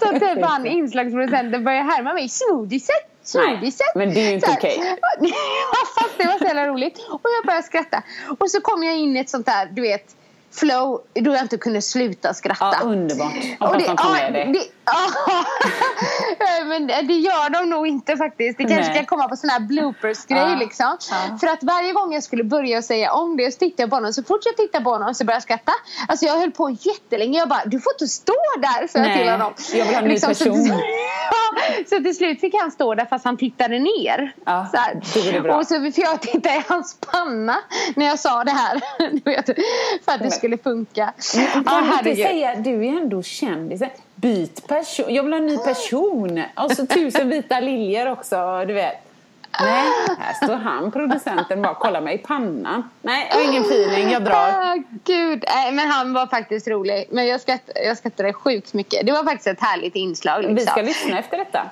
så typ han inslagsproducenten började härma mig. Smoothiesen, Nej, men det är ju inte okej. Fast det var så jävla roligt. Och jag började skratta. Och så kom jag in i ett sånt där, du vet, flow då jag inte kunde sluta skratta. Ja, underbart. Och det, ja, det. Det, ja, men det gör de nog inte faktiskt. Det kanske Nej. kan komma på sån här bloopers-grej Ja, liksom. ja. För att varje gång jag skulle börja säga om det så tittade jag på honom. Så fort jag tittade på honom så började jag skratta. Alltså jag höll på jättelänge. Jag bara, du får inte stå där, sa jag till honom. jag vill ha en ny så, person. ja, så till slut fick han stå där fast han tittade ner. Ja, så här. Och så fick jag titta i hans panna när jag sa det här. Du för att det skulle funka. Ja, Kan du inte herregud. säga, du är ändå kändis. Byt person. Jag vill ha en ny person. Och så tusen vita liljor också, du vet. Nej, här står han, producenten, bara kollar mig i pannan. Nej, jag har ingen feeling, jag drar. Ah, gud, nej, men han var faktiskt rolig. Men jag, skratt, jag skrattade sjukt mycket. Det var faktiskt ett härligt inslag. Liksom. Vi ska lyssna efter detta.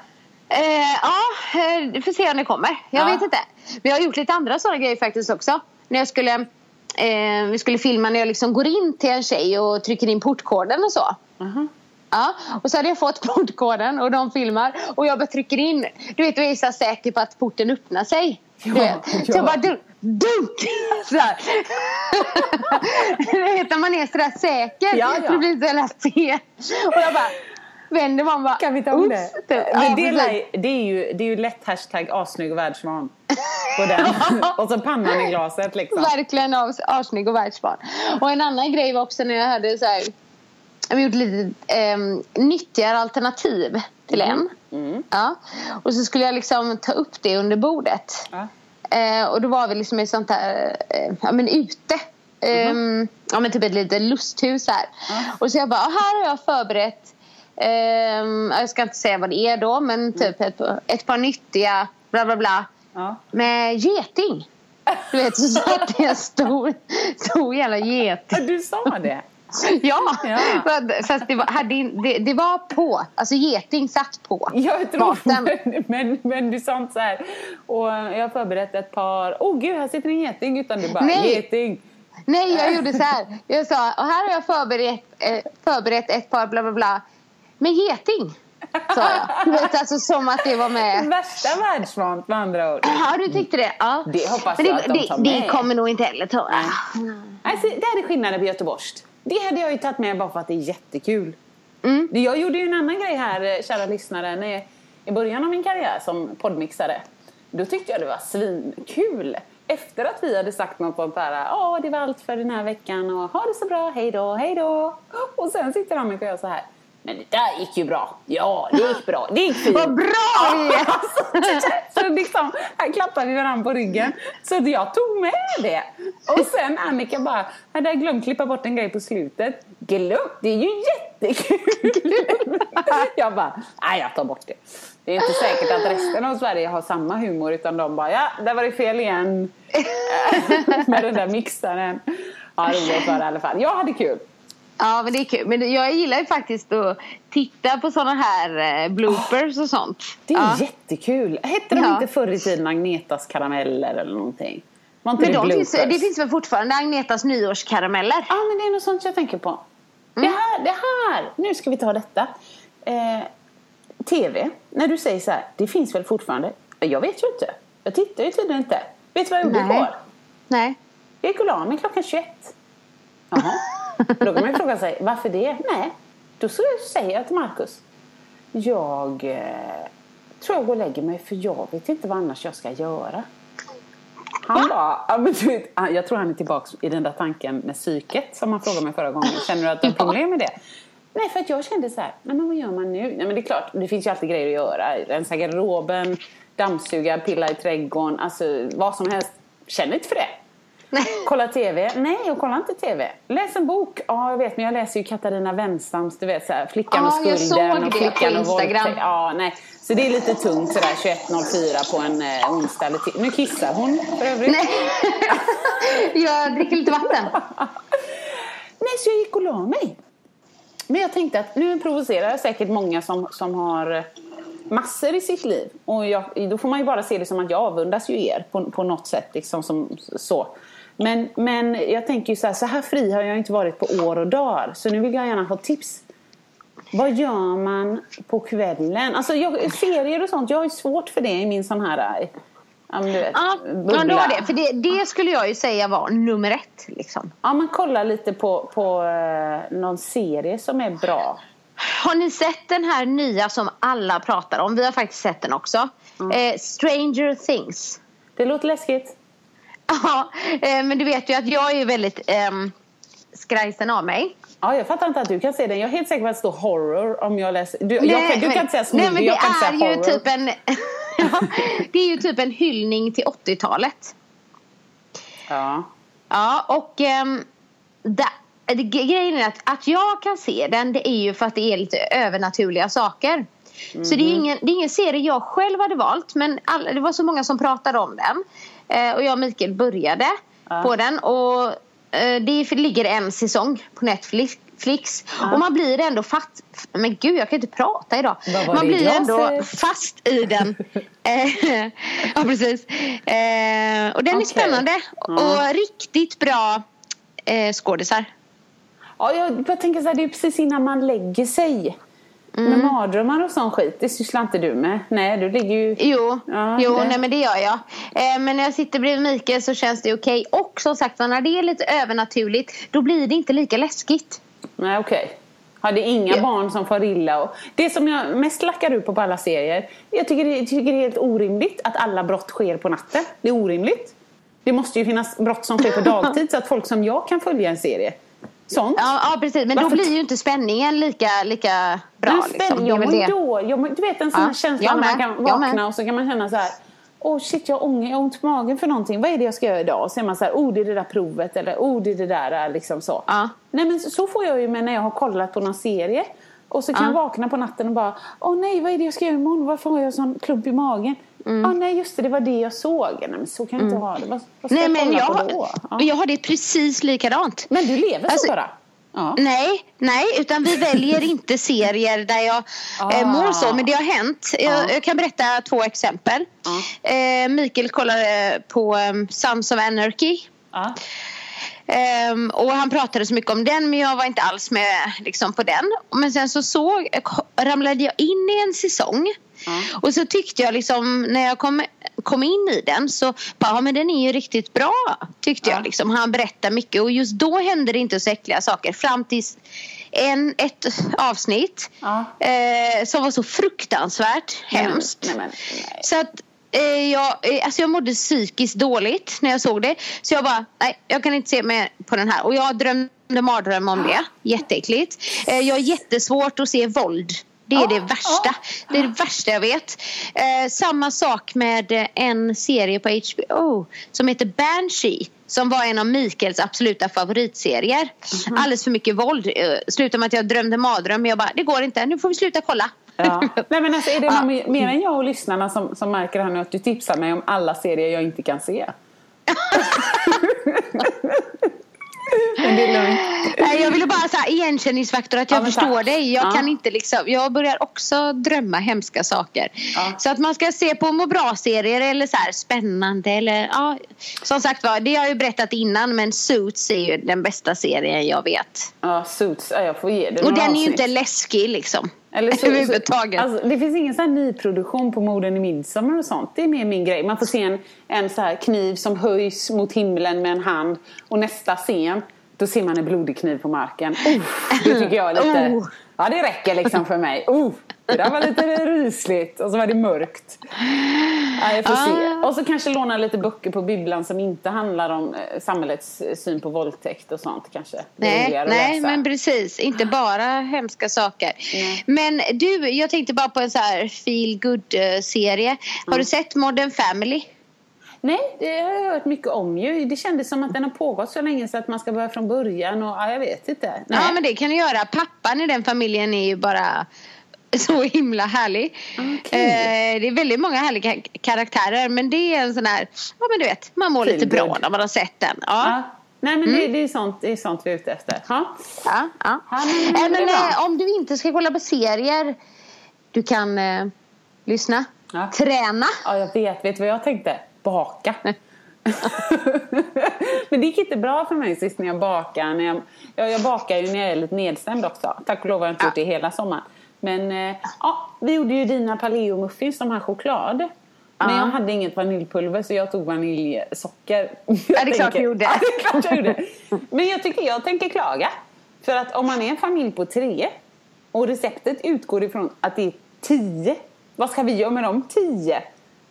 Eh, ja, eh, vi får se om det kommer. Jag Ja. vet inte. Vi har gjort lite andra sådana grejer faktiskt också. När jag skulle, eh, vi skulle filma när jag liksom går in till en tjej och trycker in portkoden och så. Ja, och så hade jag fått portkoden och de filmar och jag bara trycker in. Du vet, och är så säker på att porten öppnar sig. Du Ja, vet. Så ja. jag bara dunk, dunk! Så här. du vet när man är sådär säker. Ja, ja. Det blir så jävla fel. Och jag bara vänder man bara. Kan vi ta om det? Ja, Men det, är, det, är ju, det är ju lätt hashtag assnygg och världsvan. På den. och så pannan i glaset liksom. Verkligen as- assnygg och världsvan. Och en annan grej var också när jag hade så här, jag gjorde lite eh, nyttigare alternativ till en. Mm. Ja. Och så skulle jag liksom ta upp det under bordet. Ja. Eh, och då var vi liksom i sånt där, eh, ja men ute. Ehm, ja men typ ett litet lusthus här. Och så jag bara, "Ah, här har jag förberett ehm, jag ska inte säga vad det är då men typ ett, ett par nyttiga bla bla bla Ja. med geting. Du vet så satt det en stor, stor jävla geting. Du sa det. Ja, Ja. Fast- det var, hade, det, det var på. Alltså geting satt på Jag tror, men, men, men du sa inte så här. Och jag har förberett ett par. Åh oh, gud, här sitter en geting. Utan du bara, Nej. geting. Nej, jag gjorde så här. Jag sa, och här har jag förberett, eh, förberett ett par bla bla bla. Med geting, sa jag. Du vet, alltså som att det var med. Värsta världsvant med andra ord. Ja, du tyckte det? Ja. Det hoppas jag det, att de det, tar det med. kommer nog inte heller ta. Alltså, det här är skillnaden på göteborgskt. Det hade jag ju tagit med bara för att det är jättekul. Mm. Jag gjorde ju en annan grej här, eh, kära lyssnare, när jag, i början av min karriär som poddmixare. Då tyckte jag det var svinkul. Efter att vi hade sagt något sånt där, ja det var allt för den här veckan och ha det så bra, hej då, hej då. Och sen sitter Annika och jag så här, men det där gick ju bra. Ja, det gick bra. Det gick fint. Vad bra vi är! Så liksom, här klappade vi varandra på ryggen. Så jag tog med det. Och sen Annika bara, hade jag glömt klippa bort en grej på slutet. Glömt? Det är ju jättekul! Jag bara, nej jag tar bort det. Det är inte säkert att resten av Sverige har samma humor utan de bara, ja där var det fel igen. Med den där mixaren. Ja, roligt var det i alla fall. Jag hade kul. Ja, men det är kul. Men jag gillar ju faktiskt att titta på såna här eh, bloopers och sånt. Det är ja. jättekul. Hette de Ja. inte förr i tiden Agnetas karameller eller någonting? Men det de finns, det finns väl fortfarande Agnetas nyårskarameller? Ja, men det är något sånt jag tänker på. Mm. Det här, det här, nu ska vi ta detta. Eh, TV, när du säger så här, det finns väl fortfarande? Jag vet ju inte. Jag tittar ju tydligen inte. Vet du vad jag gjorde Nej. igår? Nej. Jag gick och la mig klockan 21. Jaha. Då kan man ju fråga sig, varför det? Nej, då säger jag till Markus. Jag eh, tror jag går och lägger mig för jag vet inte vad annars jag ska göra. Han bara, jag tror han är tillbaka i den där tanken med psyket som han frågade mig förra gången. Känner du att du har problem med det? Nej, för att jag kände så här, nej, men vad gör man nu? Nej, men det är klart, det finns ju alltid grejer att göra. Rensa garderoben, dammsuga, pilla i trädgården, alltså vad som helst. Känner inte för det. Kolla TV? Nej, jag kollar inte TV. Läs en bok? Ja, jag vet, men jag läser ju Katarina Wenstams, du vet så här, Flickan Ja, och skulden och Flickan och Instagram. Ja, nej. Så det är lite tungt sådär 21.04 på en eh, onsdag eller ti- Nu kissar hon för övrigt. Nej. jag dricker lite vatten. Nej, så jag gick och la mig. Men jag tänkte att nu provocerar jag säkert många som, som har massor i sitt liv. Och jag, då får man ju bara se det som att jag avundas ju er på, på något sätt. Liksom som, så. Men, men jag tänker ju så här, så här fri har jag inte varit på år och dagar. Så nu vill jag gärna ha tips. Vad gör man på kvällen? Alltså jag, serier och sånt, jag har ju svårt för det i min sån här... Ja, men du vet, Ja, bubbla. du har det. För det, det skulle jag ju säga var nummer ett. Liksom. Ja, men kolla lite på, på eh, någon serie som är bra. Har ni sett den här nya som alla pratar om? Vi har faktiskt sett den också. Eh, Stranger Things. Det låter läskigt. Ja, eh, men du vet ju att jag är väldigt ehm, skrajsen av mig. Ja, jag fattar inte att du kan se den. Jag är helt säker på att det står horror om jag läser. Du, jag Nej, kan, du men- kan inte säga smoothie, Nej, men det jag kan inte är säga ju horror. typ en... det är ju typ en hyllning till 80-talet. Ja. Ja, och um, da, det, grejen är att, att jag kan se den det är ju för att det är lite övernaturliga saker. Så det är, Mhm. ingen, det är ingen serie jag själv hade valt men alla, det var så många som pratade om den. Eh, och jag och Mikael började på den och eh, det ligger en säsong på Netflix. Flix. Och man blir ändå fatt... Men gud, jag kan inte prata idag. Man blir jag ändå fast i den. Eh, ja, precis. Och den är Okej. spännande. Och riktigt bra eh, skådisar. ja, jag bara tänker så här, det är precis innan man lägger sig. Mm. Med mardrömmar och sån skit, det sysslar inte du med. Nej, du ligger ju... Jo, Ja, jo det- nej, men det gör jag. Eh, men när jag sitter bredvid Mikael så känns det okej. Och som sagt, när det är lite övernaturligt då blir det inte lika läskigt. Nej, okej. Har det inga Ja. barn som far illa? Och det som jag mest lackar ut på på alla serier. Jag tycker, det, jag tycker det är helt orimligt att alla brott sker på natten. Det är orimligt. Det måste ju finnas brott som sker på dagtid så att folk som jag kan följa en serie. Sånt. Ja, ja precis. Men då Varför- blir ju inte spänningen lika, lika bra. Men liksom. spänn, Det är jag mår då, mår, du vet en sån Ja, här känsla jag när man kan vakna och så kan man känna så här. Åh shit, jag har ånger, jag har ont på magen för någonting. Vad är det jag ska göra idag? Och så är man så här, oh det är det där provet eller oh det är det där liksom så. Ja. Nej men så, så får jag ju med när jag har kollat på någon serie. Och så kan Ja. jag vakna på natten och bara, åh nej vad är det jag ska göra imorgon? Varför har jag sån klump i magen? Mm. Åh nej just det, det var det jag såg. Nej men så kan jag inte ha det. Vad, vad ska Nej, jag men kolla jag, på har- då? Ja. jag har det precis likadant. Men du lever så Alltså- bara? Ja. Nej, nej, utan vi väljer inte serier där jag Ah. eh, mår så. Men det har hänt. Jag, jag kan berätta två exempel. Eh, Mikael kollade på um, Sons of Anarchy. Ehm, och han pratade så mycket om den men jag var inte alls med liksom, på den. Men sen så såg, ramlade jag in i en säsong. Och så tyckte jag liksom när jag kom, kom in i den så bara, ja, men den är ju riktigt bra. Tyckte jag liksom. Han berättar mycket och just då hände det inte så äckliga saker. Fram tills en, ett avsnitt Ja. eh, som var så fruktansvärt hemskt. Nej, men, nej. Så att jag, eh, alltså jag mådde psykiskt dåligt när jag såg det. Så jag bara, nej jag kan inte se mer på den här. Och jag drömde mardröm om det. Jätteäckligt. Eh, jag har jättesvårt att se våld. Det är det värsta. Det är det värsta jag vet. Eh, samma sak med eh, en serie på HBO som heter Banshee. Som var en av Mikaels absoluta favoritserier. Alldeles för mycket våld. Eh, slutade med att jag drömde mardröm. Men jag bara, det går inte. Nu får vi sluta kolla. Ja. Nej men alltså är det någon mer- mer än jag och lyssnarna som, som märker här nu att du tipsar mig om alla serier jag inte kan se? men det är lugnt. Nej, jag ville bara säga igenkänningsfaktor att jag Ja, förstår tack. dig. Jag Ja. kan inte liksom, jag börjar också drömma hemska saker. Ja. Så att man ska se på må bra-serier eller så här spännande eller ja. Som sagt var, det har jag ju berättat innan men Suits är ju den bästa serien jag vet. Ja, Suits, ja, jag får ge det Och den är ju inte läskig liksom. Eller så, överhuvudtaget. Så, alltså, det finns ingen sån här nyproduktion på morden i Midsommar och sånt. Det är mer min grej. Man får se en, en så här kniv som höjs mot himlen med en hand. Och nästa scen, då ser man en blodig kniv på marken. Uff, det tycker jag är lite... Oh. Ja, det räcker liksom för mig. Uh, det där var lite rysligt. Och så var det mörkt. Ja, jag får se. Ah. Och så kanske låna lite böcker på bibblan som inte handlar om eh, samhällets eh, syn på våldtäkt och sånt kanske. Nej, nej men precis. Inte bara hemska saker. Nej. Men du, jag tänkte bara på en så här feel good serie Har Mm. du sett Modern Family? Nej, det har jag hört mycket om ju. Det kändes som att den har pågått så länge så att man ska börja från början och ja, jag vet inte. Nej. Ja men det kan du göra. Pappan i den familjen är ju bara så himla härlig. Okej. Eh, det är väldigt många härliga karaktärer men det är en sån här, ja men du vet, man mår Feel lite bra när man har sett den. Ja. Ja. Nej men Mm. det, det, är sånt, det är sånt vi är ute efter. Ja. Ja, ja. Ja, men- Eh, men eh, om du inte ska kolla på serier, du kan eh, lyssna, Ja. träna. ja, jag vet. Vet du vad jag tänkte? Baka. men det gick inte bra för mig sist när jag bakade. När jag, jag, jag bakar ju när jag är lite nedstämd också. Tack och lov har jag inte Ja. gjort det hela sommaren. Men eh, ja, vi gjorde ju dina paleo-muffins, de här choklad. Men Ja. jag hade inget vaniljpulver så jag tog vaniljsocker. Ja, det är klart du gjorde. Ja, det är klart jag gjorde. Men jag tycker jag tänker klaga. För att om man är en familj på tre och receptet utgår ifrån att det är tio. Vad ska vi göra med de tio?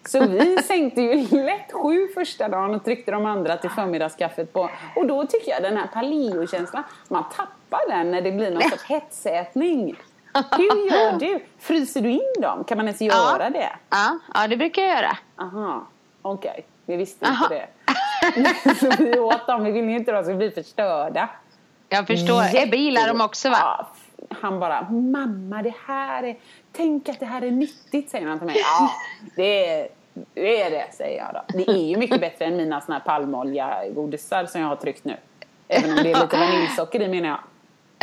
Så vi sänkte ju lätt sju första dagen och tryckte de andra till förmiddagskaffet på. Och då tycker jag den här paleo-känslan, man tappar den när det blir någon sorts hetsätning. Hur gör du? Fryser du in dem? Kan man ens göra det? Ja, ja, det brukar jag göra. Aha, okej. Vi visste Aha. inte det. Så vi åt dem, vi ville ju inte att de skulle bli förstörda. Jag förstår. Ebbe gillar dem också va? Ja, han bara, mamma det här är, tänk att det här är nyttigt säger han till mig. Ja, det är det, är det säger jag då. Det är ju mycket bättre än mina såna här palmolja-godisar som jag har tryckt nu. Även om det är lite vaniljsocker i menar jag.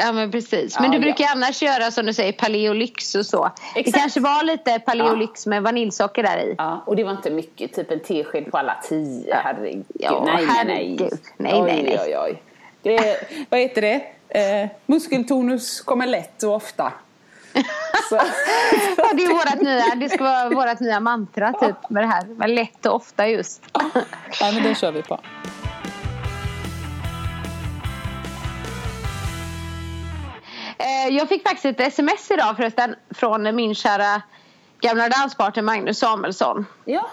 Ja men precis. Ja, Men du ja. brukar annars göra som du säger paleolix och så. Det Exakt. kanske var lite paleolix med vaniljsocker där i. Ja, och det var inte mycket, typ en tesked på alla tio, herregud. Ja, nej, nej, nej. herregud. Nej, oj, nej, nej. Oj, oj. Det är, vad heter det? Eh, muskeltonus kommer lätt och ofta. Så, Ja, det är vårat nya, det ska vara vårt nya mantra typ med det här. Men lätt och ofta just. ja, men det kör vi på. Jag fick faktiskt ett sms idag förresten från min kära gamla danspartner Magnus Samuelsson. Ja,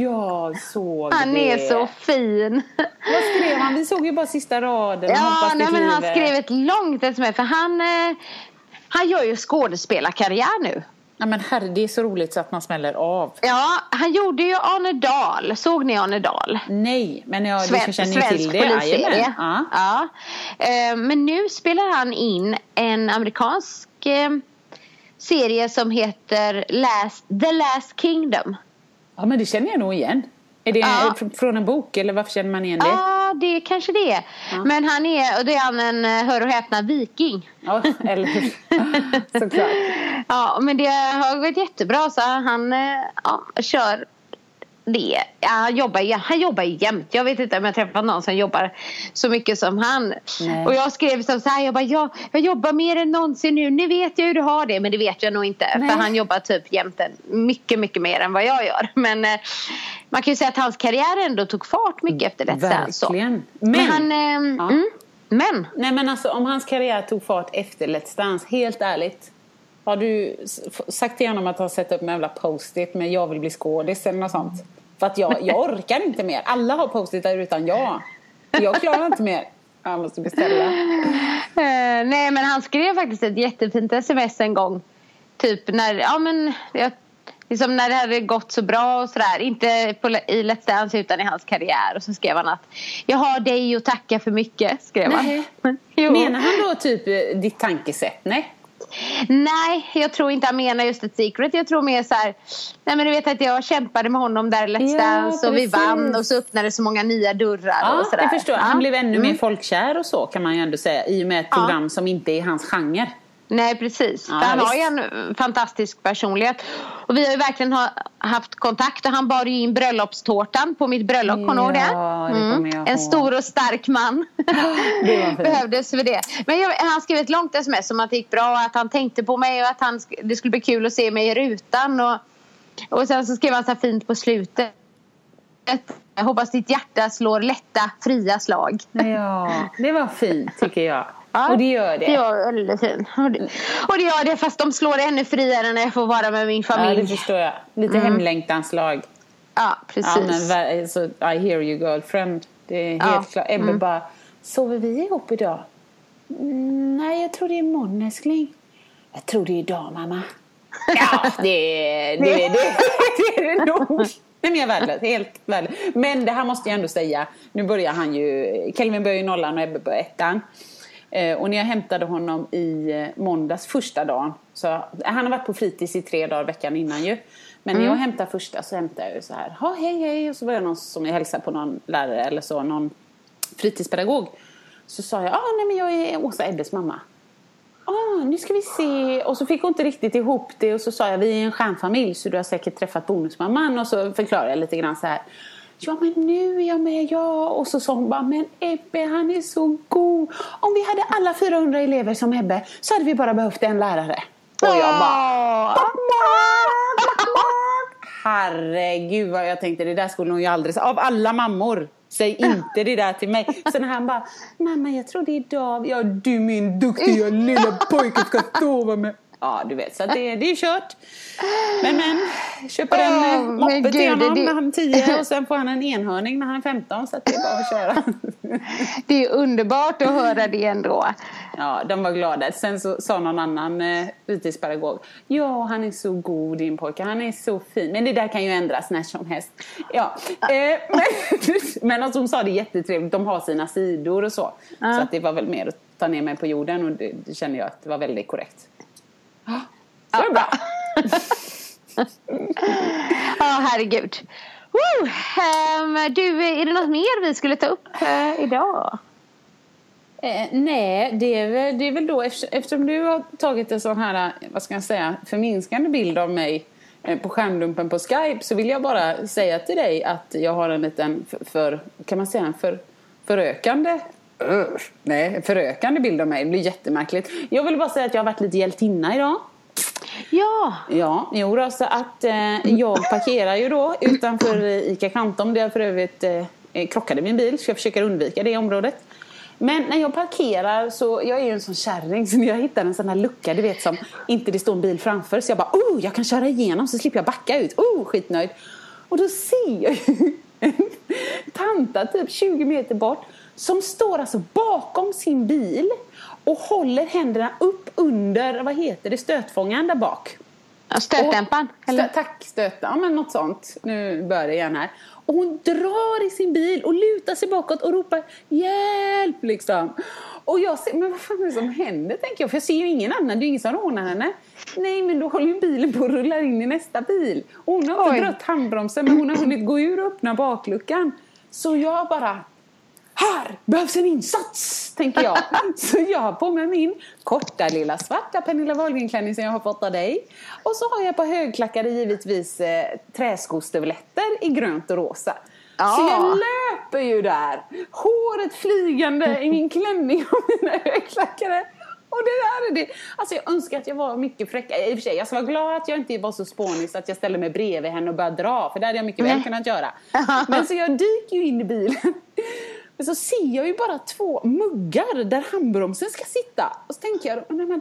jag såg Han det. är så fin. Vad skrev han? Vi såg ju bara sista raden. Ja, nej, men han skrev ett långt sms för han, eh, han gör ju skådespelarkarriär nu. Nej, men herre, det är så roligt så att man smäller av. Ja, han gjorde ju Arne Dahl. Såg ni Arne Dahl? Nej, men jag Sven- känner ju till det. polisserie. Ja. Ja. Eh, Men nu spelar han in en amerikansk eh, serie som heter Last, The Last Kingdom. ja, men det känner jag nog igen. Är det Ja. fr- från en bok eller varför känner man igen det? Ja, det kanske det är. Men han är, och det är han en, eh, hör och häpna, viking. Ja, eller hur? Såklart. Ja, men det har gått jättebra så han eh, ja, kör det. Ja, han, jobbar, han jobbar jämt. Jag vet inte om jag träffat någon som jobbar så mycket som han. Nej. Och jag skrev så så här, jag bara, ja, jag jobbar mer än någonsin nu. Nu vet jag hur du har det. Men det vet jag nog inte. Nej. För han jobbar typ jämt mycket, mycket mer än vad jag gör. Men eh, man kan ju säga att hans karriär ändå tog fart mycket efter Let's Dance. så. Verkligen. Men, Men- han, eh, Ja. mm, men Nej men alltså om hans karriär tog fart efter Let's Dance, helt ärligt. Har du sagt till honom att han sätter upp en jävla post-it med jag vill bli skådis eller något sånt? För att jag, jag orkar inte mer. Alla har post-itar utan jag. Jag klarar inte mer. Jag måste beställa. Eh, nej men han skrev faktiskt ett jättefint sms en gång. Typ när, ja men jag, liksom när det hade gått så bra och sådär. Inte på, i Let's Dance utan i hans karriär. Och så skrev han att jag har dig att tacka för mycket. Skrev Nej. han. Menar han då typ eh, ditt tankesätt? Nej. Nej, jag tror inte han menar just ett secret. Jag tror mer så här, nej men du vet att jag kämpade med honom där i Let's Ja, Dance och vi precis. vann och så öppnade så många nya dörrar Ja, och sådär. jag förstår. Ja. Han blev ännu mer Mm. folkkär och så kan man ju ändå säga. I och med ett Ja. program som inte är hans genre. Nej precis. Ja, han har visst. ju en fantastisk personlighet. Och vi har ju verkligen ha, haft kontakt och han bar ju in bröllopstårtan på mitt bröllop. Kommer du ihåg det? Ja, det kommer jag En ihåg. stor och stark man. Det. Behövdes för det. Men jag, han skrev ett långt sms om att det gick bra och att han tänkte på mig och att han, det skulle bli kul att se mig i rutan. Och, och sen så skrev han så här fint på slutet. Jag hoppas ditt hjärta slår lätta, fria slag. Ja, det var fint tycker jag. Ja, och det gör det. Det var väldigt fint. Och det, och det gör det fast de slår ännu friare när jag får vara med min Ja, familj. det förstår jag. Lite hemlängtanslag. Ja, precis. Ja, men så, I hear you girlfriend. Det är helt Ja. klart. Ebbe bara, sover vi ihop idag? Mm, nej, jag tror det är imorgon älskling. Jag tror det är idag mamma. Ja, det, är- det, det, det, det är det nog. Nej, men jag är värdelös. Helt värdelös. Men det här måste jag ändå säga. Nu börjar han ju, Kelvin börjar ju nollan och Ebbe börjar ettan. Eh, och när jag hämtade honom i eh, måndags första dagen. Så, han har varit på fritids i tre dagar veckan innan ju. Men när jag hämtar första så hämtar jag ju så här. Ha, hej hej. Och så var det någon som jag hälsade på någon lärare eller så. Någon fritidspedagog. Så sa jag, ah, nej men jag är Åsa Ebbes mamma. Ah, nu ska vi se. Och så fick hon inte riktigt ihop det. Och så sa jag, vi är en stjärnfamilj så du har säkert träffat bonusmamman. Och så förklarade jag lite grann så här. Ja men nu är jag med, ja. Och så sa hon bara, men Ebbe han är så god. Om vi hade alla 400 elever som Ebbe så hade vi bara behövt en lärare. Och jag bara, herregud vad jag tänkte, det där skulle hon ju aldrig säga. Av alla mammor. Säg inte det där till mig. Så när han bara, mamma jag tror det är David. Ja du min duktiga lilla pojke ska sova med. Ja du vet, så det, det är kört. Men men, köper en Åh, eh, moppe till honom det- när han är 10 och sen får han en enhörning när han är 15. Så att det är bara att köra. Det är underbart att höra det ändå. Ja, de var glada. Sen så sa någon annan eh, fritidspedagog. Ja, han är så god din pojke. Han är så fin. Men det där kan ju ändras när som helst. Ja, eh, men, men alltså, hon sa det jättetrevligt. De har sina sidor och så. Så att det var väl mer att ta ner mig på jorden. Och det, det känner jag att det var väldigt korrekt. Så det är bra. Ja, herregud. Woo! Ehm, du, är det något mer vi skulle ta upp eh, idag? Eh, nej, det är, väl, det är väl då efter, eftersom du har tagit en sån här, eh, vad ska jag säga, förminskande bild av mig eh, på skärmdumpen på Skype så vill jag bara säga till dig att jag har en liten, för, för kan man säga en för, förökande Usch, Nej, förökande bild av mig. Det blir jättemärkligt. Jag vill bara säga att jag har varit lite hjältinna idag. Ja. Ja, jo då, så att eh, jag parkerar ju då utanför eh, ICA Kvantum där jag för övrigt eh, krockade min bil så jag försöker undvika det området. Men när jag parkerar så, jag är ju en sån kärring så när jag hittar en sån här lucka du vet som inte det står en bil framför så jag bara oh jag kan köra igenom så slipper jag backa ut, oh skitnöjd. Och då ser jag ju en tanta typ 20 meter bort som står alltså bakom sin bil och håller händerna upp under, vad heter det, stötfångaren där bak. Ja, Stötdämparen? Stö, tack, stöta. Ja, men något sånt. Nu börjar det igen här. Och hon drar i sin bil och lutar sig bakåt och ropar hjälp liksom. Och jag ser, men vad fan är det som händer tänker jag. För jag ser ju ingen annan, det är ju ingen som rånar henne. Nej men då håller ju bilen på att rulla in i nästa bil. Och hon har inte dragit handbromsen men hon har hunnit gå ur och öppna bakluckan. Så jag bara här behövs en insats, tänker jag. så jag har på mig min korta lilla svarta Pernilla Wahlgren-klänning som jag har fått av dig. Och så har jag på högklackade givetvis eh, träskostövletter i grönt och rosa. Så jag löper ju där, håret flygande i min klänning och mina högklackade. Och det där är det. Alltså jag önskar att jag var mycket fräckare. I och för sig, jag ska vara glad att jag inte var så spånig så att jag ställde mig bredvid henne och började dra. För det hade jag mycket väl kunnat göra. Men så jag dyker ju in i bilen. Men så ser jag ju bara två muggar där handbromsen ska sitta. Och så tänker jag, nej men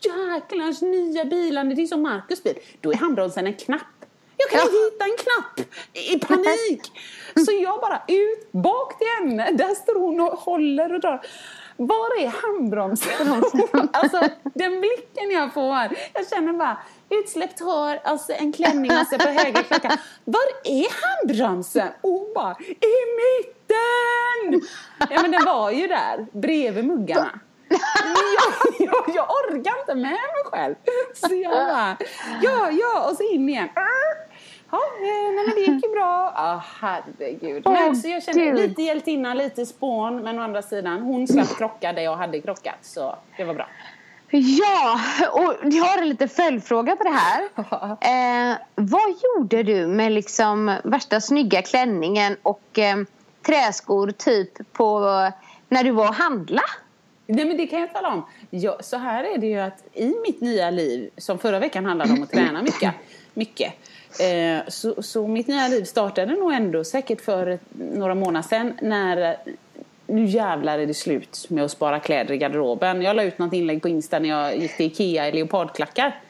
jäklars nya bilar, det är som Marcus bil. Då är handbromsen en knapp. Jag kan inte hitta en knapp i panik. Så jag bara ut, bak till henne. Där står hon och håller och drar. Var är handbromsen? alltså den blicken jag får. Jag känner bara utsläppt hår, alltså en klänning alltså på höger klocka. Var är handbromsen? Och hon bara, i mitten! Ja men den var ju där, bredvid muggarna. Men jag, jag, jag orkar inte med mig själv. Så jag bara, ja, ja, och så in igen. Ja, eh, nej, men det gick ju bra. Ah, herregud. Men också, jag känner lite hjältinna, lite spån. Men å andra sidan, hon slapp krocka där jag hade krockat. Så det var bra. Ja, och jag har en liten följdfråga på det här. Eh, vad gjorde du med liksom värsta snygga klänningen och eh, träskor typ på när du var och handla? Nej men det kan jag tala om. Jag, så här är det ju att i mitt nya liv, som förra veckan handlade om att träna mycket, mycket eh, så, så mitt nya liv startade nog ändå säkert för några månader sedan när nu jävlar är det slut med att spara kläder i garderoben. Jag la ut något inlägg på Insta när jag gick till Ikea i leopardklackar.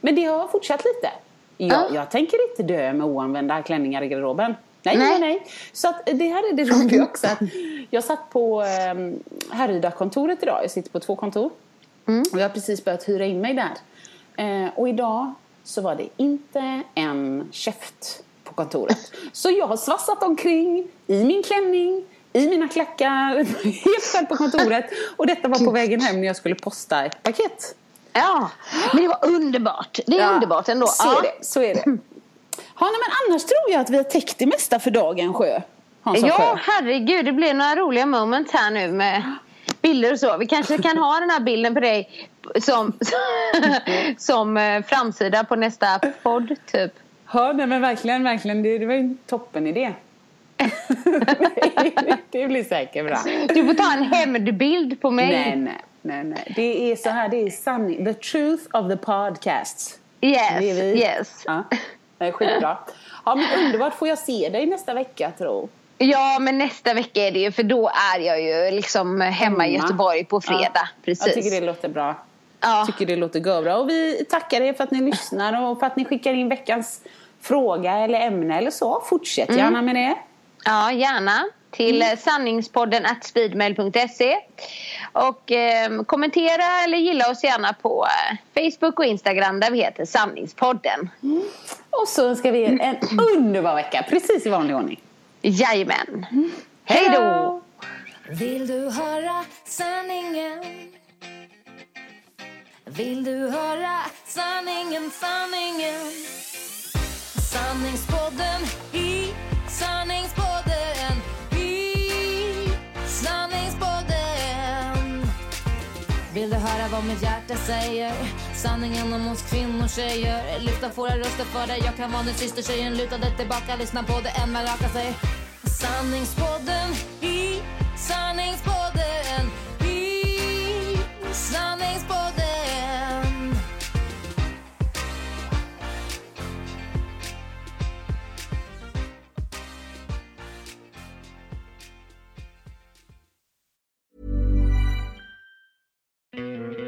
Men det har fortsatt lite. Jag, jag tänker inte dö med oanvända klänningar i garderoben. Nej, nej, Nej. Så att det här är det roliga också. Jag satt på um, Härryda-kontoret idag. Jag sitter på två kontor. Och jag har precis börjat hyra in mig där. Eh, och idag så var det inte en käft på kontoret. Så jag har svassat omkring i min klänning, i mina klackar, helt själv på kontoret. Och detta var på vägen hem när jag skulle posta ett paket. Ja, men det var underbart. Det är Ja, underbart ändå. Så ja. är det. Så är det. Ja, nej, men annars tror jag att vi har täckt det mesta för dagen, Sjö. Hansson Ja, Sjö. herregud. Det blir några roliga moment här nu med bilder och så. Vi kanske kan ha den här bilden på dig som, som eh, framsida på nästa podd, typ. Ja, nej, men verkligen, verkligen. Det, det var ju en toppen idé. det blir säkert bra. Du får ta en hämndbild på mig. Nej, nej, nej, nej. Det är så här, det är sanning. The truth of the podcasts. Yes, yes. Ja, det är skitbra. Ja, men underbart. Får jag se dig nästa vecka, tro? Ja, men nästa vecka är det ju, för då är jag ju liksom hemma i. Göteborg på fredag. Ja, Precis. Jag tycker det låter bra. Ja. tycker det låter bra. Och vi tackar er för att ni lyssnar och för att ni skickar in veckans fråga eller ämne eller så. Fortsätt Mm. gärna med det. Ja, gärna. Till mm. sanningspodden at speedmail.se. Och eh, kommentera eller gilla oss gärna på eh, Facebook och Instagram där vi heter Sanningspodden. Och så önskar vi er en underbar vecka, precis i vanlig ordning. Jajamän. Hej då! Vill du höra sanningen? Vill du höra sanningen, sanningen? Sanningspodden i vad mitt hjärta säger? Sanningen om oss kvinnor, tjejer. Lyfta våra röster för dig Jag kan vara din syster, tjejen. Lutade tillbaka Lyssna på det än man rakar sig Sanningspodden i sanningspodden i sanningspodden. Don't